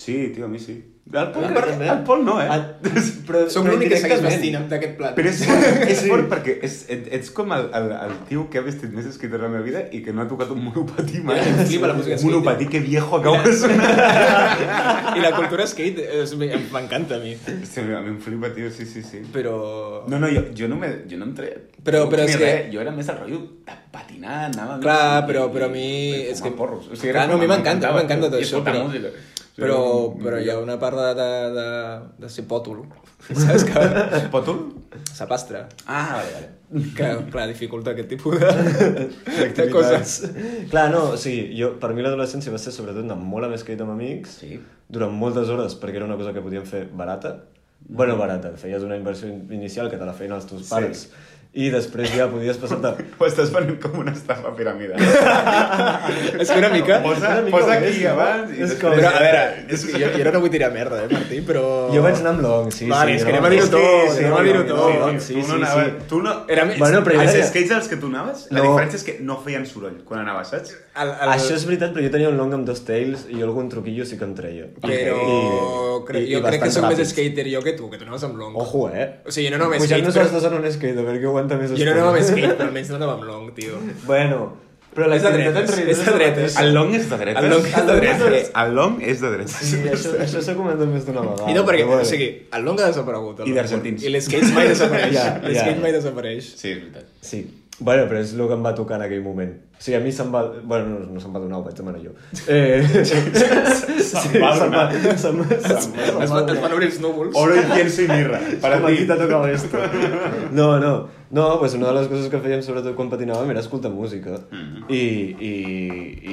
Sí, tio, a mi sí. El Pol, Ah, crec, també? el Pol no, eh? Ah, però, Som l'únic que segueix vestint d'aquest plat. Però és és fort perquè és, et, ets com el, el, el tio que ha vestit més skate de la meva vida i que no ha tocat un monopatí mai. Em flipa la música Un skate. monopatí que viejo acaba de sonar. I la cultura skate m'encanta a mi. Sí, a mi em flipa, tio, sí, sí, sí. Però... No, no, jo, jo no, me, jo no em treia... Però- però és que- res, Jo era més el rotllo de patinar, anava... Clar, però, però a mi... És que... Porros. O sigui, Clar, no, a mi m'encanta, m'encanta tot i això, escoltar però... música. Però, però hi ha una part de, de, de, de ser pòtol, saps? Que... Pòtol? Sapastre. Ah, vale, vale. Que, clar, dificulta aquest tipus de, de coses. Clar, no, o sigui, jo, per mi l'adolescència va ser sobretot anar molt a més skate amb amics, Sí. durant moltes hores, perquè era una cosa que podíem fer barata. Bueno, barata, feies una inversió in- inicial que te la feien els teus pares, i després ja podies passar-te... Ho estàs venent com una estafa piramidal. És que una mica... Posa, Una mica posa aquí no? abans i És després... com- Però, a veure, és que jo, jo no vull tirar merda, eh, Martí, però... Jo vaig anar amb long, sí, Vale, sí. és que no, anem a dir-ho tot, que- anem a dir-ho sí, tot. sí, tu sí, no sí, anaves... sí. Tu no... Era més... Bueno, però Els skates als que tu anaves, la No. diferència és que no feien soroll quan anaves, saps? El, el... Això és veritat, però jo tenia un long amb dos tails i algun truquillo sí que em treia. Però I- cre i- i jo crec que soc més skater jo que tu, que tu anaves amb long. Ojo, eh? O sigui, no anava Pujant-nos però... els dos en un skate, a veure qui aguanta més Jo no anava amb skate, però almenys no anava amb long, tio. Bueno, però la És de dretes, és de dretes. El long és de dretes. El long és de dretes. El long és de dretes. Sí, això, això s'ha comentat més d'una vegada. I no, perquè, bueno. o sigui, el long ha desaparegut. el I d'argentins. I l'skate mai desapareix. Ja, ja. L'skate mai desapareix. Sí, és veritat. Sí. Bueno, però és el que em va tocar en aquell moment. O sigui, a mi se'm va... Bueno, no, no se'm va donar, ho vaig demanar jo. Eh... se'm va donar. Se'm, se'm, se'm, Es, van, es van obrir els núvols. Oro, incienso i mirra. Para Com ti. aquí t'ha tocat esto. No, no. No, pues una de les coses que fèiem sobretot quan patinàvem era escoltar música. I, i,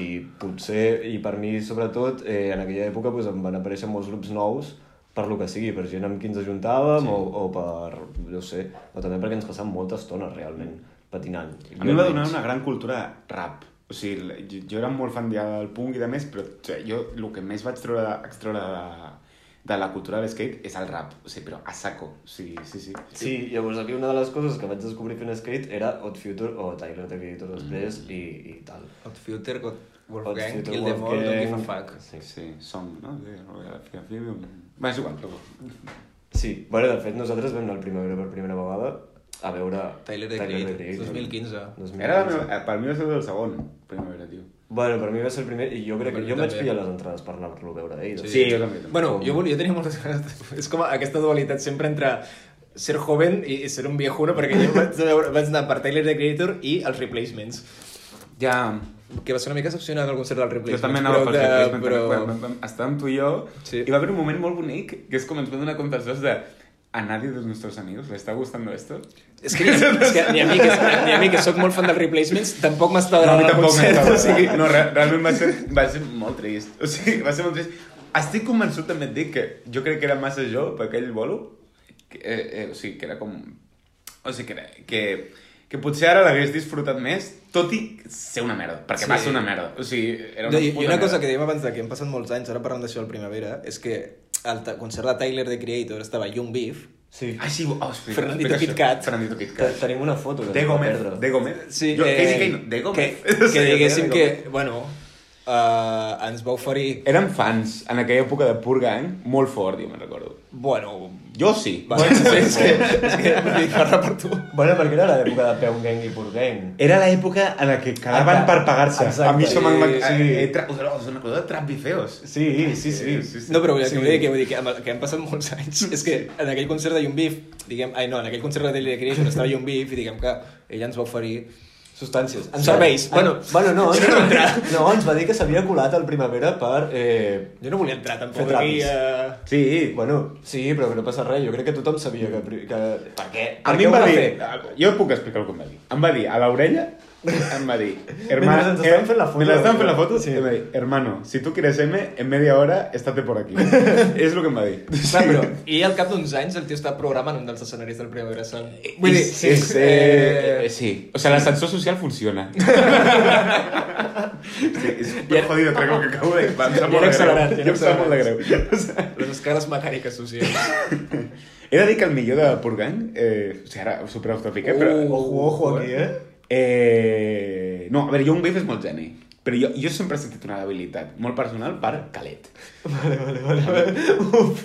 I potser, i per mi sobretot, eh, en aquella època pues, em van aparèixer molts grups nous per lo que sigui, per gent amb qui ens ajuntàvem sí. o, o per, no sé, o també perquè ens passàvem molta estona realment patinant. A mi em va donar una gran cultura rap. O sigui, jo, jo era molt fan del punk i de més, però o sigui, jo el que més vaig treure, extreure de, la- de la cultura de l'skate és el rap. O sigui, però a saco. O sigui, sí, sí. Sí, llavors aquí una de les coses que vaig descobrir fent skate era Hot Future o Tyler, the Creator després i, i tal. Hot Future, Hot Wolfgang, Kill Them All, Don't Give a. Fuck. Sí. Sí, som, no? Sí, Va, és igual, però... Sí, bueno, de fet nosaltres vam anar al Primavera per primera vegada a veure Tyler, the Creator, 2015. 2015. Era la meva, eh, per mi va ser el segon, primavera, tio. Bueno, per mi va ser el primer i jo crec que jo em vaig pillar les entrades per anar-lo a veure. Eh? Sí. Sí, jo també. també. Bueno, jo, volia, jo tenia moltes ganes... De... És com aquesta dualitat sempre entre ser joven i ser un viejuno, perquè jo vaig, veure, vaig anar per Tyler, the Creator i els Replacements. Ja, Que va ser una mica decepcionant el concert dels jo Replacements. també anava però pel però... vam, estàvem tu i jo, Sí. i va haver un moment molt bonic, que és com ens vam donar compte els dos de a nadie de nuestros amigos le está gustando esto. És que, és que ni, a mi, que, ni a mi, que sóc molt fan dels Replacements, tampoc m'està No, a mi agradant el tampoc concert. O sigui, No, re realment va ser, va ser molt trist. O sigui, va ser molt trist. Estic convençut també et dic que jo crec que era massa jo per aquell bolo. Que, eh, eh, o sigui, que era com... O sigui, que, era, que, que potser ara l'hagués disfrutat més, tot i ser una merda, perquè Sí. va ser una merda. O sigui, era No, una I, una cosa merda. que dèiem abans de que han passat molts anys, ara parlant d'això al Primavera, és que al concert de Tyler, de Creator, estava Young Beef, Sí. Ah, sí, oh, explica, Fernandito explica Kit això. Kat. Fernandito Kit Te- Kat. Tenim una foto que De Gómez, de Gómez. Sí, jo, eh, Casey Kane, de Gómez. Que, que Sí, diguéssim que, bueno, uh, ens va oferir... Érem fans en aquella època de Pur Gang molt fort, jo me'n recordo. Bueno, Jo sí. va, és que, és que vull dir, parla per tu. Bueno, perquè era l'època de Peu Gang i Pur Gang. Era l'època en la que quedaven Ah, per pagar-se. A mi això m'ha... Sí, Sí, sí. eh, tra... us en recordeu de Trap i Feos? Sí, sí, sí. sí, sí. No, però vull dir, Sí. que, que, vull dir que, que han passat molts anys. És que en aquell concert de Young Beef, diguem, ai no, en aquell concert de Daily Creation estava Young Beef i diguem que ella ens va oferir Substàncies. En serveis. Bueno, bueno no, jo no no, ens va dir que s'havia colat al Primavera per... Eh, Jo no volia entrar tampoc Fer aquí a... Sí. bueno, sí, però que no passa res. Jo crec que tothom sabia que... que per què? A per mi què em va dir... fer? Jo puc explicar el que em va dir. Em va dir a l'orella, Mentre ens estaven fent la foto. Mentre estaven fent la foto, Sí. hermano, si tú quieres M, en media hora, estate por aquí. És el que em va dir. Clar, però, I al cap d'uns anys el tio està programant un dels escenaris del Primavera Sound. Vull dir, sí, és, eh, eh, sí. O sea, l'ascensor social funciona. sí, és super jodido, crec que acabo de... Em sap molt de greu. em sap molt de greu. O sea, les escales mecàniques socials. he de dir que el millor de Purgang, eh, o sigui, ara super off topic, eh, però... Ojo, ojo aquí, eh? Eh... No, a veure, jo un beef és molt geni. Però jo, jo sempre he sentit una debilitat molt personal per Calet. Vale, vale, vale. vale. Uf,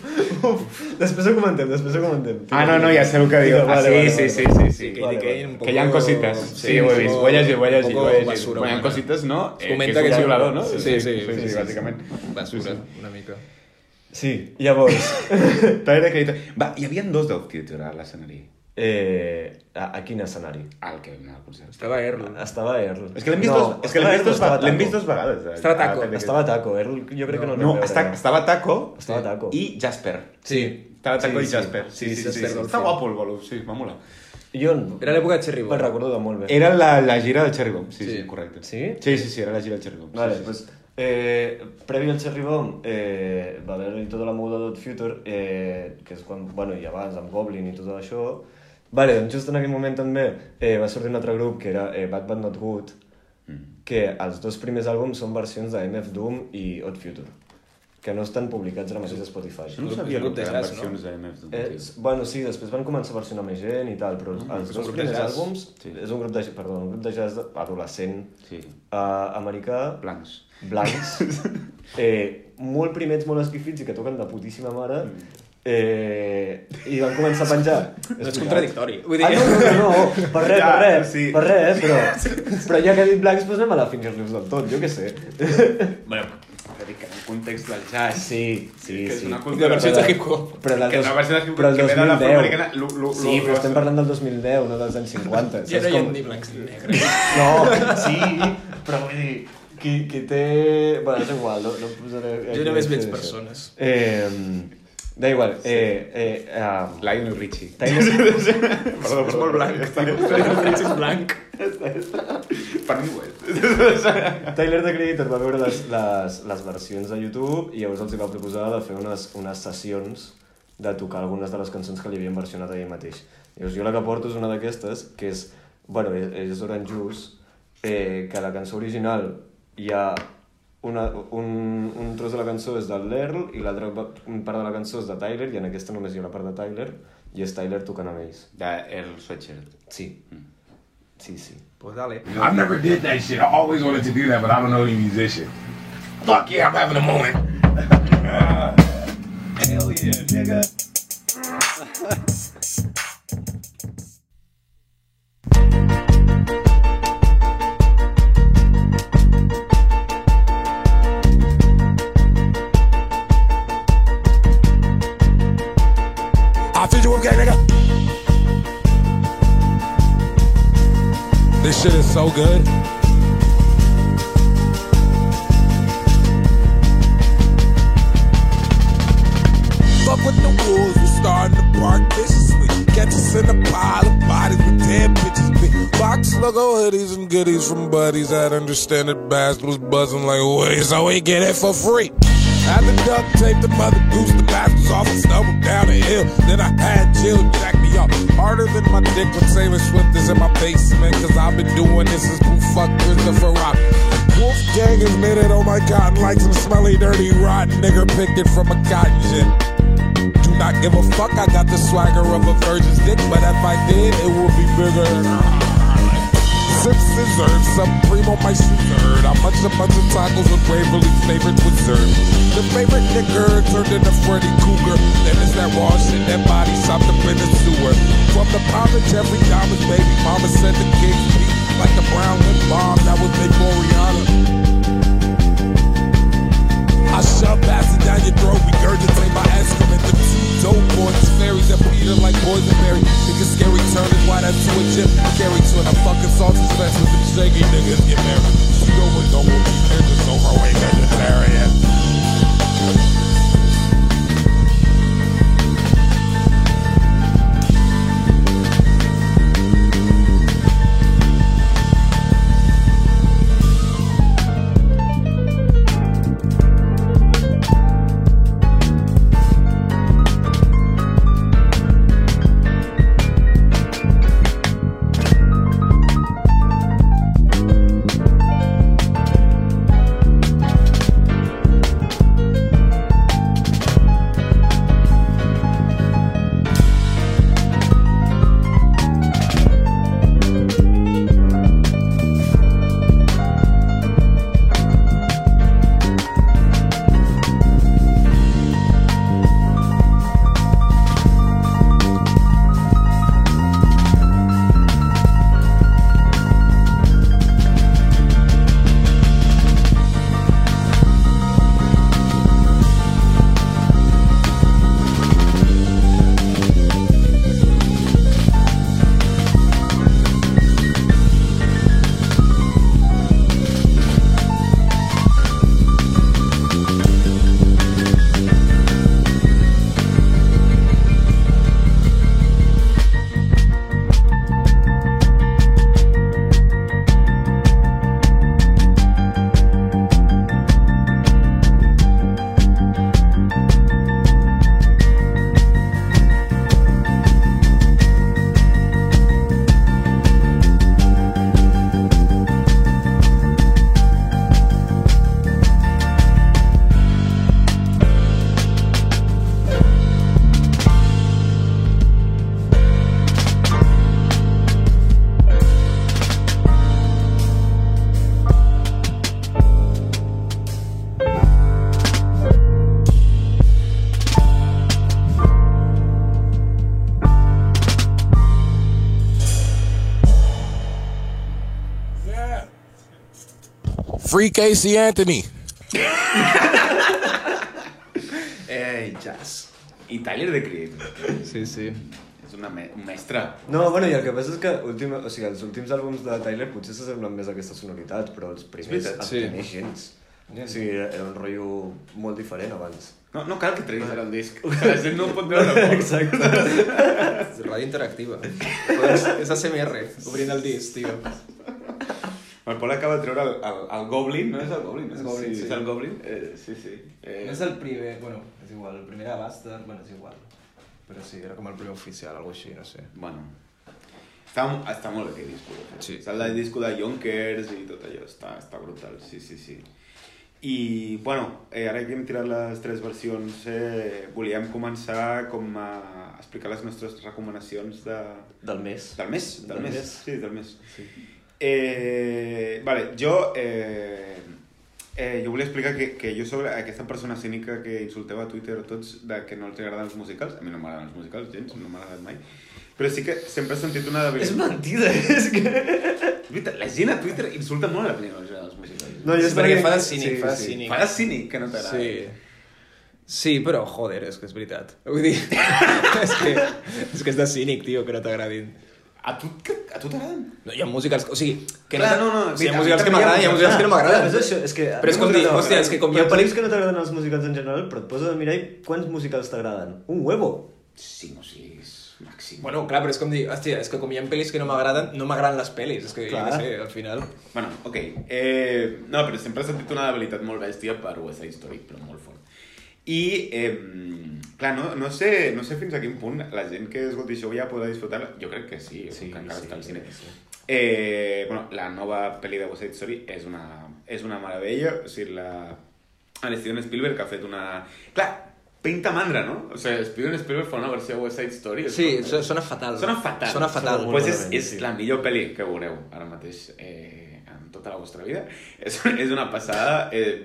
uf. Després ho comentem, després ho comentem. Ah, no, no, ja sé el que diu. Ah, vale, sí, sí, sí, sí, sí. Que, Vale, que, vale. Que hi ha cosites. Sí, ho he vist, ho he llegit, ho he llegit, un ho he llegit. hi ha cosites, no? Es Eh, comenta que que és un violador, no? Sí, sí, sí, sí, sí, sí. bàsicament. Basura, una mica. Sí, llavors... Va, hi havia dos Theater a l'escenari. Eh, a, a quin escenari? Al que anava al concert. Estava Earl. Estava Earl. És que l'hem vist, No, dos, és que l'hem vist, dos, l'hem vist dos vegades. a- Estava a Taco. Tyler Estava Taco, Earl jo crec que no, No, no, està, estava Taco Estava Taco. i Jasper. Sí. Estava Taco Sí, i sí. Jasper. Sí, sí, sí. Jasper sí. Dolphin. Està guapo el bolo, sí, va molar. Jo Era l'època de Cherry me'n Bomb. recordo de molt bé. Era la, la gira del Cherry Bomb, sí, sí, Sí. correcte. Sí? Sí, sí, sí, era la gira del Cherry Bomb. Vale, sí, sí, pues, eh, previ al Cherry Bomb eh, va haver-hi tota la moguda d'Odd Future, eh, que és quan, bueno, i abans amb Goblin i tot això. Vale, doncs just en aquell moment també eh, va sortir un altre grup que era eh, Bad Bad Not Good, que els dos primers àlbums són versions de MF Doom i Odd Future, que no estan publicats ara mateix a Spotify. No sabia grup que de eren jazz, no? versions de MF Doom, Eh, bueno, sí, després van començar a versionar més gent i tal, però els és un dos primers jazz. àlbums Sí. és un grup de, perdó, un grup de jazz adolescent Sí. uh, americà, Blancs. blancs, eh, molt primets, molt esquifits i que toquen de putíssima mare, eh, i van començar a penjar. No és contradictori. Vull dir... Ah, no, no, no, no, per res, Ja, per res, sí. per res, però, però ja que he dit blancs, doncs anem a la fingir-los del tot, jo què sé. Bueno, però dic que en el context del jazz... Sí, sí, que és sí. una versions de hip-hop. Però la que dos- una versió de hip-hop però el que ve de 2010. l'afroamericana... lo- lo- Sí, lo- però estem parlant del 2010, no dels anys 50. Ja no hi ha com- ni blancs ni negres. No, sí, però vull dir, qui, qui té... Bueno, és igual, no, no posaré... Jo només veig persones. Eh, da igual, eh, eh, um, Lionel Richie. Tyler, Perdó, És molt blanc. El Rich és blanc. Per mi ho és. Tyler the Creator va veure les, les, les versions de YouTube i llavors els va proposar de fer unes, unes sessions de tocar algunes de les cançons que li havien versionat ahir mateix. Llavors jo la que porto és una d'aquestes, que és, bueno, és, és Orange Juice, eh, que la cançó original hi ha una, un, un tros de la cançó és del Lerl i l'altra pa- part de la cançó és de Tyler i en aquesta només hi ha la part de Tyler i és Tyler tocant amb ells. De Earl Sweatshirt. Sí. Sí, sí. Pues dale. I never did that shit. I always wanted to do that, but I don't know any musician. Fuck yeah, I'm having a moment. Hell yeah, nigga. shit is so good. Fuck with the wolves, we starting to bark viciously. Catch us in a pile of bodies with dead bitches. Big box logo hoodies and goodies from buddies that understand that bass was buzzing like, wait, so we get it for free. Had to duct tape the mother goose, the bastards off and stumbled down the hill. Then I had Jill jack me up harder than my dick when Taylor Swift is in my basement. Cause I've been doing this since who fuck Christopher Rock. Wolfgang is knitted on oh my cotton like some smelly, dirty, rotten nigger picked it from a cotton gin. Do not give a fuck, I got the swagger of a virgin's dick, but if I did, it would be bigger. Sip scissors, some primo my scissor. I munch a bunch of tacos with Waverly favorites with serve. The favorite nigger turned into Freddy Cougar. Then it's that raw shit, that body chopped up in the sewer. From the of Jeffrey Dahmer's baby mama said the king's beat like the brown lip bomb that was Big Moriana. I shove acid down your throat, regurgitate my excrement. The two dope boys, fairies that Peter like boysenberry. Niggas scary turn is why that two a chip carry to it. I fucking sausage fest with shaky niggas get married. She over don't will be niggas over way vegetarian. Free Casey Anthony. Ei, jazz. I Tyler, the Creator. Sí, sí. És una me un mestre. No, bueno, i el que passa és que últim, o sigui, els últims àlbums de Tyler potser s'assemblen més a aquestes sonoritats, però els primers els sí. tenia gens. O sigui, era, un rotllo molt diferent abans. No, no cal que treguis ara el disc. La gent no ho pot veure. Pol. Exacte. És ràdio interactiva. és, és ASMR, obrint el disc, tio. El Pol acaba de treure el, el, el Goblin, no és el Goblin? És, Goblin, sí, sí. És el Goblin? Eh, sí, sí. Eh, No és el primer, bueno, és igual, el primer era Buster, bueno, és igual. Però sí, era com el primer oficial, algo així, no sé. Bueno. Està, està molt bé aquell disco. de fet. Sí. Està el disco de Yonkers i tot allò. Està, està brutal, sí, sí, sí. I, bueno, eh, ara que hem tirat les tres versions, eh, volíem començar com a explicar les nostres recomanacions de, Del mes. del mes. Del, Del mes. mes. Sí, del mes. Sí. Eh, vale, jo... Eh, eh, jo volia explicar que, que jo sóc aquesta persona cínica que insulteu a Twitter a tots de que no els agraden els musicals. A mi no m'agraden els musicals, gens, no m'ha agradat mai. Però sí que sempre he sentit una És debilitat. mentida, és que... És veritat, la gent a Twitter insulta molt a la gent dels musicals. No, jo És perquè fa de cínic, fa de cínic. Fa de cínic que no t'agrada. Sí. Sí, però, joder, és que és veritat. Vull dir, és que, és que és de cínic, tio, que no t'agradin. A tu, a tu t'agraden? No, hi ha musicals... O sigui, que Clar, no, no, no, Sí, hi ha musicals que m'agraden, hi ha musicals que no m'agraden. és això, és que... Però és com dir, hòstia, és que com Hi ha pel·lis que no t'agraden els musicals en general, però et poses a mirar i quants musicals t'agraden? Un huevo. Cinc o sis, màxim. Bueno, clar, però és com dir, hòstia, és que com hi ha pel·lis que no m'agraden, no m'agraden les pel·lis. És que, jo Clar. què sé, al final... Bueno, ok. Eh, no, però sempre he sentit una debilitat molt bèstia per West Side Story, però molt fort. I, eh, clar, no, no, sé, no sé fins a quin punt la gent que escolti això ja podrà disfrutar Jo crec que sí, sí que encara sí, està al cine. sí. Eh, bueno, la nova pel·li de West Side Story és una, és una meravella. O sigui, la... el Steven Spielberg ha fet una... Clar, pinta mandra, no? O sigui, Steven Spielberg fa una versió de West Side Story. Sí, com- so- sona fatal. Sona fatal. Sona fatal. Sona Pues és, és sí. la millor pel·li que veureu ara mateix eh, en tota la vostra vida. És, és una passada. Eh,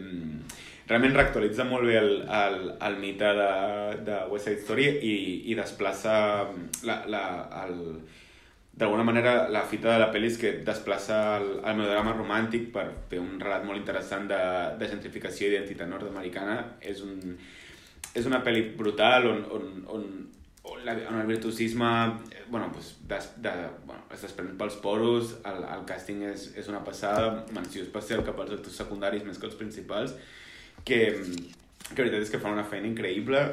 realment reactualitza molt bé el, el, el mite de, de West Side Story i, i desplaça la, la, el, d'alguna manera la fita de la pel·li és que desplaça el, el melodrama romàntic per fer un relat molt interessant de, de gentrificació i identitat nord-americana. És, un, és una pel·li brutal on, on, on, on, la, on el virtuosisme bueno, pues, des, de, bueno, es desprèn pels poros, el, el càsting és, és una passada, menció especial cap als actors secundaris més que els principals, que, que veritat és que fan una feina increïble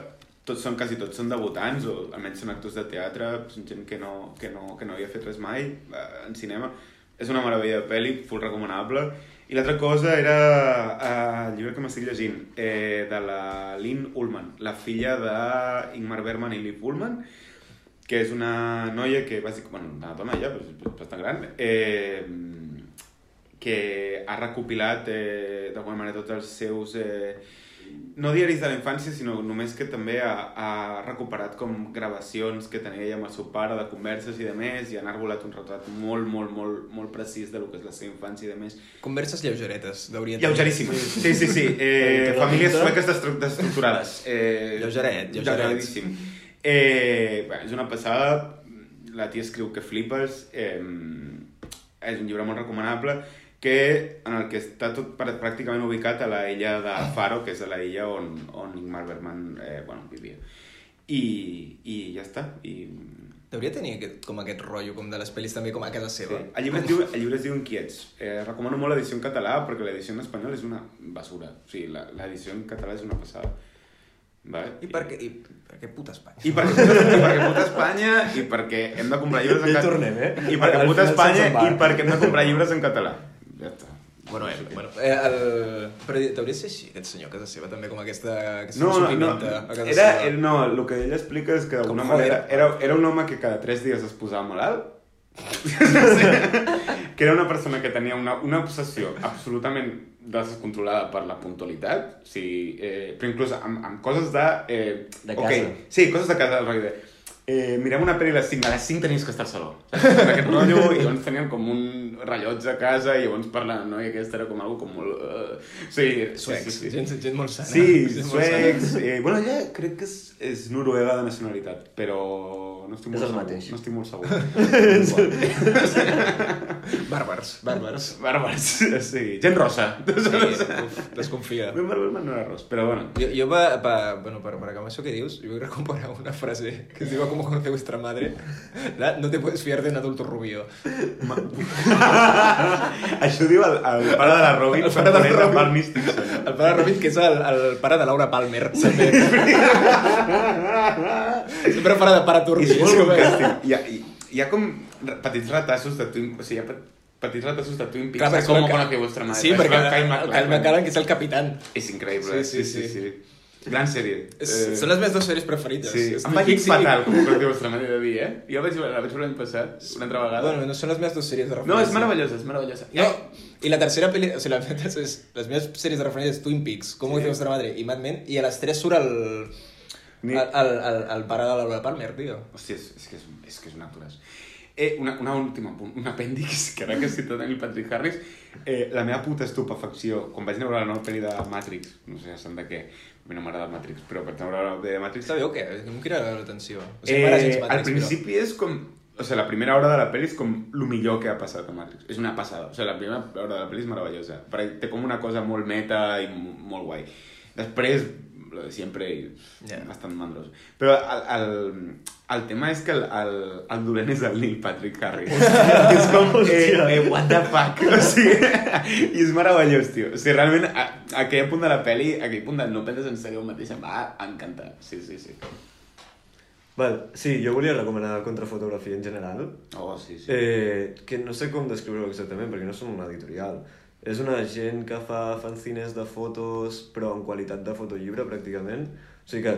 tots són, quasi tots són debutants, o almenys són actors de teatre, són gent que no, que no, que no havia fet res mai eh, en cinema. És una meravella de pel·li, full recomanable. I l'altra cosa era eh, el llibre que m'estic llegint, eh, de la Lynn Ullman, la filla d'Ingmar Bergman i Liv Ullman, que és una noia que, bàsicament, bueno, una dona ja, però és bastant gran, eh, que ha recopilat eh, d'alguna manera tots els seus eh, no diaris de la infància, sinó només que també ha, ha recuperat com gravacions que tenia ella amb el seu pare, de converses i de més, i han arbolat un retrat molt, molt, molt, molt precís de lo que és la seva infància i de més. Converses lleugeretes, de Lleugeríssimes. Sí, sí, sí. Eh, famílies sueques destru destructurades. Eh, Lleugeret, lleugeret. lleugeríssim. Eh, bé, és una passada. La tia escriu que flipes. Eh, és un llibre molt recomanable que, en el que està tot pr- pràcticament ubicat a la illa de Faro, que és a la illa on, on Ingmar Bergman eh, bueno, vivia. I, I ja està. I, Hauria de tenir aquest, com aquest rotllo com de les pel·lis també com a casa Sí. seva. El, llibre es diu, el llibre es diu Inquiets. Eh, recomano molt l'edició en català perquè l'edició en espanyol és una basura. O sigui, la- l'edició en català és una passada. Vale? I per què, i per què puta Espanya? I perquè, I perquè puta Espanya i perquè hem de comprar llibres en català. tornem, eh? I perquè puta Espanya i perquè hem de comprar llibres en català. Ja està. Bueno, eh, bueno eh, el... però hauria de ser així, aquest senyor a casa seva, també com aquesta, aquesta No, no, no, a casa era, seva. era, no, el que ell explica és que d'alguna manera era, era un home que cada tres dies es posava malalt que era una persona que tenia una, una obsessió absolutament descontrolada per la puntualitat, o sigui, eh, però inclús amb, amb coses de... Eh, De casa. Sí, coses de casa, de... Eh, mirem una pel·li a les 5, a les 5 tenies que estar al saló. Saps? Aquest rotllo, i llavors tenien com un rellotge a casa, i llavors per la noia aquesta era com algo com molt... Uh, sí, Suecs, sí, sí, sí. Gent, gent molt sana. Sí, gent suecs. Eh, bueno, ella crec que és, és noruega de nacionalitat, però no estic molt És el segur. mateix. No estic molt segur. Bàrbars, bàrbars. Bàrbars, sí. Gent rosa. Sí, uf, desconfia. Ben Bergman no era ros, però bueno. Jo, jo pa, pa, bueno, per, per acabar això que dius, jo vull recomparar una frase que es diu «Cómo conoce vuestra madre?» La, No te puedes fiar de un adulto rubio. Ho diu el, el pare de la Robin, El pare de la Robin. Barney Stinson. El pare de Robin, que és el, el pare de Laura Palmer, també. Sempre farà de pare turbi. És molt bon càsting. Hi ha, hi, ha com petits retassos de Twin... O sigui, hi ha pe- petits retassos de Twin Peaks. Clar, com conoce vuestra madre. Sí, perquè Kyle. McLaren, que és el capitán. És increïble. Sí, sí, sí. Gran sèrie. Eh, Són les meves dues sèries preferides. Sí, em va dir fatal, com conoce vuestra madre de dir, eh? Jo la vaig, la vaig veure l'any passat, una altra vegada. Bueno, no són les meves dues sèries de No, referència. és meravellosa, és meravellosa. No, i la tercera pel·li, o sigui, la, és, les meves sèries de referència és Twin Peaks, Com Sí. sí. vuestra madre i Mad Men, i a les tres surt el, Ni- el, el, el, el pare de Laura Palmer, tio. Hòstia, és, és, que és, és que és un actoràs. Eh, una, una última, un apèndix, que ara que he citat el Patrick Harris, eh, la meva puta estupefacció, quan vaig veure la nova pel·li de Matrix, no sé sant de què, a mi no m'agrada Matrix, però per pel·li de Matrix... Sabeu què? Em crida l'atenció. O sigui, gens Eh, Matrix, al principi és com... O sigui, la primera hora de la pel·li és com el millor que ha passat a Matrix. És una passada. O sigui, la primera hora de la pel·li és meravellosa. Perquè té com una cosa molt meta i molt guai. Després, lo de sempre, i Ja. bastant mandros. Però el, el, el tema és que el, el, el dolent és el Neil Patrick Harris. que és com, eh, eh, what the fuck? O sigui, I és meravellós, tio. O sigui, realment, a, a aquell punt de la pel·li, a aquell punt de no penses en sèrio el mateix, em va encantar. Sí, sí, sí. Val, sí, jo volia recomanar contrafotografia en general, Oh, sí, sí. eh, que no sé com descriure-ho exactament, perquè no som una editorial. És una gent que fa fanzines de fotos, però en qualitat de fotollibre, pràcticament. O sigui que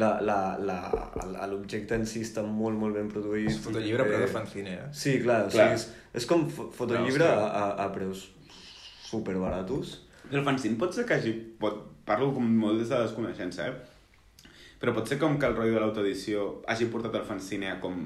la- la- la- el- l'objecte en si està molt, molt ben produït. És fotollibre, però de fanzine, eh? Sí, clar, o Clar. sigui, és, és com fo- fotollibre a, a, a preus superbaratos. El fanzine pot ser que hagi... Pot, parlo com molt des de la desconeixença, eh? Però pot ser com que el rotllo de l'autoedició hagi portat el fanzine a com...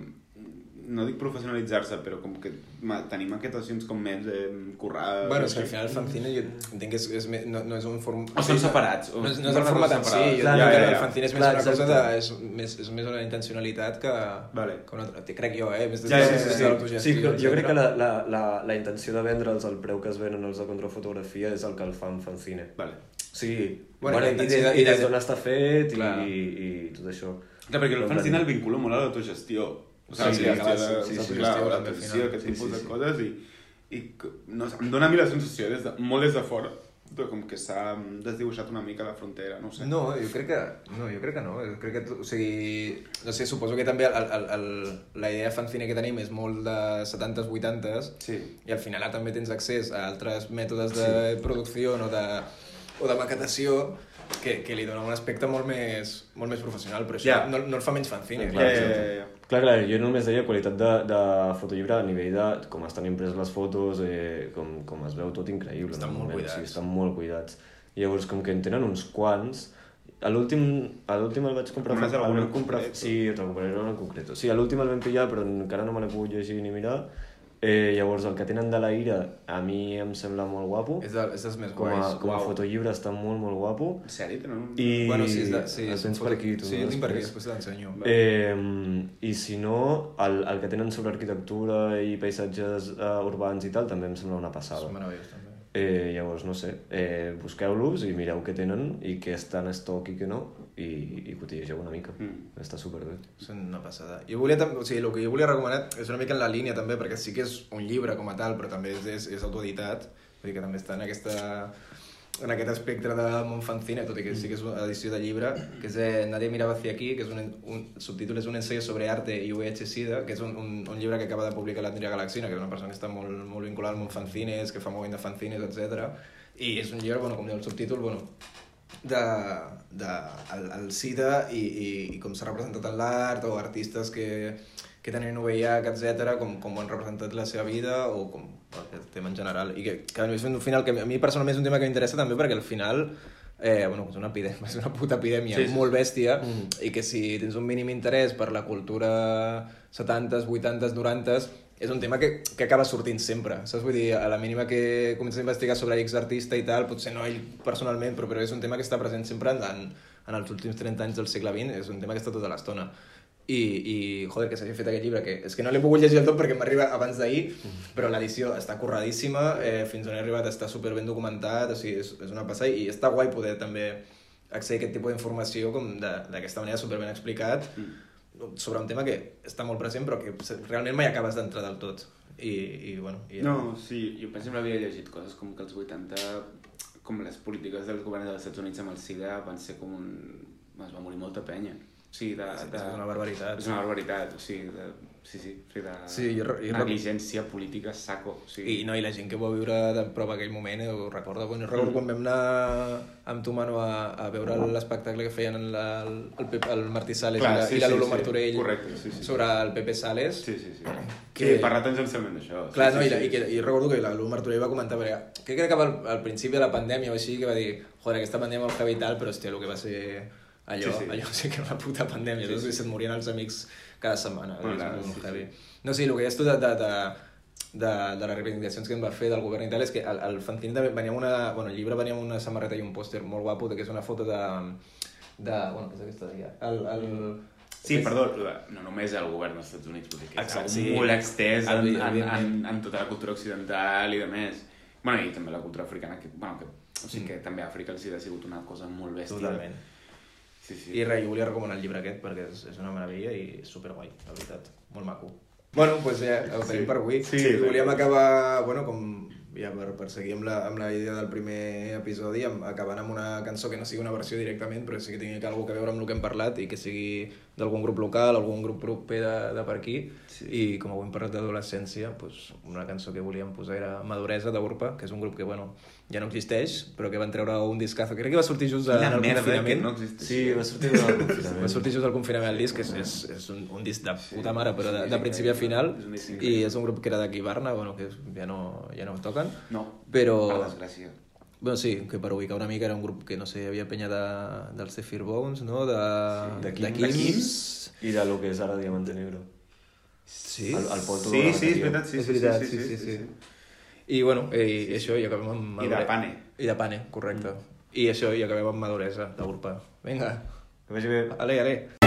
No dic professionalitzar-se, però com que ma, tenir maquetacions com més eh, currades... Bueno, és que al final el fanzine jo entenc que és, és, me- no, no és un form... O són separats, o No és, no és el format en si, jo ja, que ja, el ja. fanzine és més Clar, una cosa de... És més, és més una intencionalitat que, Vale. que una altra. Crec jo, eh? Més des Ja, de, sí, sí, sí. de l'autogestió, Sí, jo crec que la, la, la, la intenció de vendre'ls al preu que es venen els de contrafotografia és el que el fa en fanzine. Vale. O sigui, Bueno, bueno, i, i des d'on està fet i, i, i tot això. Clar, perquè el fanzine el clar, vinculo molt a l'autogestió. O Sí, sigui, sí, la de, sí, sí, sí, sí, la gestió, final. aquest Sí, tipus sí, de sí. coses i, i no em dóna a mi la sensació, des de, molt des de fora, de com que s'ha desdibuixat una mica la frontera, no sé. No, jo crec que... No, jo crec que no. Jo crec que, o sigui... No sé, suposo que també el, el, el, la idea de fanzine que tenim és molt de 70s, 80s, Sí. i al final també tens accés a altres mètodes de producció o de, o de maquetació que, que li donen un aspecte molt més, molt més professional, però això Ja. no, no el fa menys fanzine. Ja, clar. ja, ja, ja. Clar, clar, jo només deia qualitat de, de fotollibre a nivell de com estan impreses les fotos, eh, com, com es veu tot increïble. Estan en el molt cuidats. Sí, estan molt cuidats. Llavors, com que en tenen uns quants, a l'últim a l'últim el vaig comprar... Fa- algun comprar... o? Sí, recuperaré un en concret. Sí, a l'últim el vam pillar, però encara no me l'he pogut llegir ni mirar. Eh, llavors, el que tenen de la ira, a mi em sembla molt guapo. És, de, és dels més Com a, guais. com a Uau. fotollibre està molt, molt guapo. En sèrio, tenen un... I Bueno, sí, és de, sí, el és tens per aquí, tu. Sí, el tinc per aquí, Després. t'ensenyo. Eh, I si no, el, el que tenen sobre arquitectura i paisatges uh, urbans i tal també em sembla una passada. És meravellós, també. Eh, llavors, no sé, eh, busqueu-los i mireu què tenen i què està en estoc i què no i, i cotillegeu una mica. Mm. Està superbé. És una passada. Jo volia, o sigui, el que jo volia recomanar és una mica en la línia també, perquè sí que és un llibre com a tal, però també és, és, és autoeditat, vull dir que també està en, aquesta, en aquest espectre de Montfanzine, tot i que sí que és una edició de llibre, que és eh, Nadie miraba hacia aquí, que és un, un el subtítol és un ensayo sobre arte i VIH-Sida, que és un, un, un llibre que acaba de publicar l'Andrea Galaxina, que és una persona que està molt, molt vinculada al món fanzines, que fa molt de fanzines, etc. I és un llibre, bueno, com diu el subtítol, bueno, de, de el, el SIDA i, i, i com s'ha representat en l'art o artistes que, que tenen VIH, etc com, com ho han representat la seva vida o com el tema en general. I que, que és un final que a mi personalment és un tema que m'interessa també perquè al final eh, bueno, és una epidèmia, és una puta epidèmia Sí, sí, molt bèstia i que si tens un mínim interès per la cultura 70s, 80s, 90s és un tema que, que acaba sortint sempre, saps? Vull dir, a la mínima que comences a investigar sobre X artista i tal, potser no ell personalment, però, però és un tema que està present sempre en, en els últims 30 anys del segle XX, és un tema que està tota l'estona. I, i, joder, que s'hagi fet aquest llibre, que és que no l'he pogut llegir del tot perquè m'arriba abans d'ahir, però l'edició està curradíssima, eh, fins on he arribat està super ben documentat, o sigui, és, és una passada, i està guai poder també accedir a aquest tipus d'informació com d'aquesta manera super ben explicat, sobre un tema que està molt present però que realment mai acabes d'entrar del tot. I, i bueno... I, No, sí, jo per exemple havia llegit coses com que els 80, com les polítiques dels governs dels Estats Units amb el SIDA van ser com un... es va morir molta penya. O sigui, de, de... és una barbaritat. És una barbaritat, o sigui, de... sí, sí, sigui, de... Sí, jo jo negligència política saco. O sigui... I, no, i la gent que va viure de prova aquell moment eh, ho recorda. Bueno, recordo quan vam anar amb tu, Manu, a, a veure l'espectacle que feien el, el, el, Pep- el Martí Sales Clar, i la, sí, i la sí, Lolo sí. Martorell Correcte, sí, sí. sobre el Pepe Sales. Sí, sí, sí. Que- Sí, parlar tangencialment d'això. Clar, sí, no, sí, i, la- sí. i, que, i recordo que la Lolo Martorell va comentar, perquè que crec que al, al principi de la pandèmia o així, que va dir, joder, aquesta pandèmia molt heavy i tal, però hòstia, el que va ser allò, Sí, sí. allò sí que era una puta pandèmia, sí, sí. se't morien els amics cada setmana, és clar, molt sí, heavy. sí. No, sí, el que deies tu de, de, de, de, de les reivindicacions que em va fer del govern i tal és que el, el fanzine també venia una... Bueno, el llibre venia una samarreta i un pòster molt guapo, de que és una foto de... de bueno, què és aquesta d'allà? El, el, Sí, és- perdó, no només el govern dels Estats Units, que és Exacte, sí. molt extès en, en, en, en tota la cultura occidental i de més. Bueno, i també la cultura africana, que, bueno, que, o sigui que també a Àfrica els ha sigut una cosa molt bèstia. Totalment. Sí, sí. I res, jo volia recomanar el llibre aquest perquè és, és una meravella i és superguai, la veritat. Molt maco. Bueno, doncs ja, ho tenim Sí. per avui. Sí, I volíem sí. acabar, bueno, com ja per, per seguir amb la, amb la idea del primer episodi, amb, acabant amb una cançó que no sigui una versió directament, però sí que tingui alguna a veure amb el que hem parlat i que sigui d'algun grup local, algun grup proper de, de per aquí, sí. i com avui hem parlat d'adolescència, doncs una cançó que volíem posar era Maduresa, d'Urpa, que és un grup que, bueno, ja no existeix, però que van treure un discazo, crec que va sortir just Quina en el merda, confinament. que no existeix. Sí, va sortir del confinament. Va sortir just al confinament el disc, és, és, és un, un disc de puta mare, però de, de principi a final, i és un grup que era d'aquí Barna, bueno, que ja no, ja no toquen, No, però... per desgràcia. Bueno, sí, que per ubicar una mica era un grup que, no sé, havia penya de, dels Zephyr Bones, no? De, de de Kims. Kims. I de lo que és ara Diamante Negro. Sí, El, el Poto Sí, de la sí, és veritat, sí, és sí, veritat, sí, sí, sí, sí, sí. I bueno, i, i això, i acabem amb... I de Pane. I de Pane, correcte. I això, i acabem amb Maduresa, d'Urpa. Vinga, Que vagi bé. ale, ale.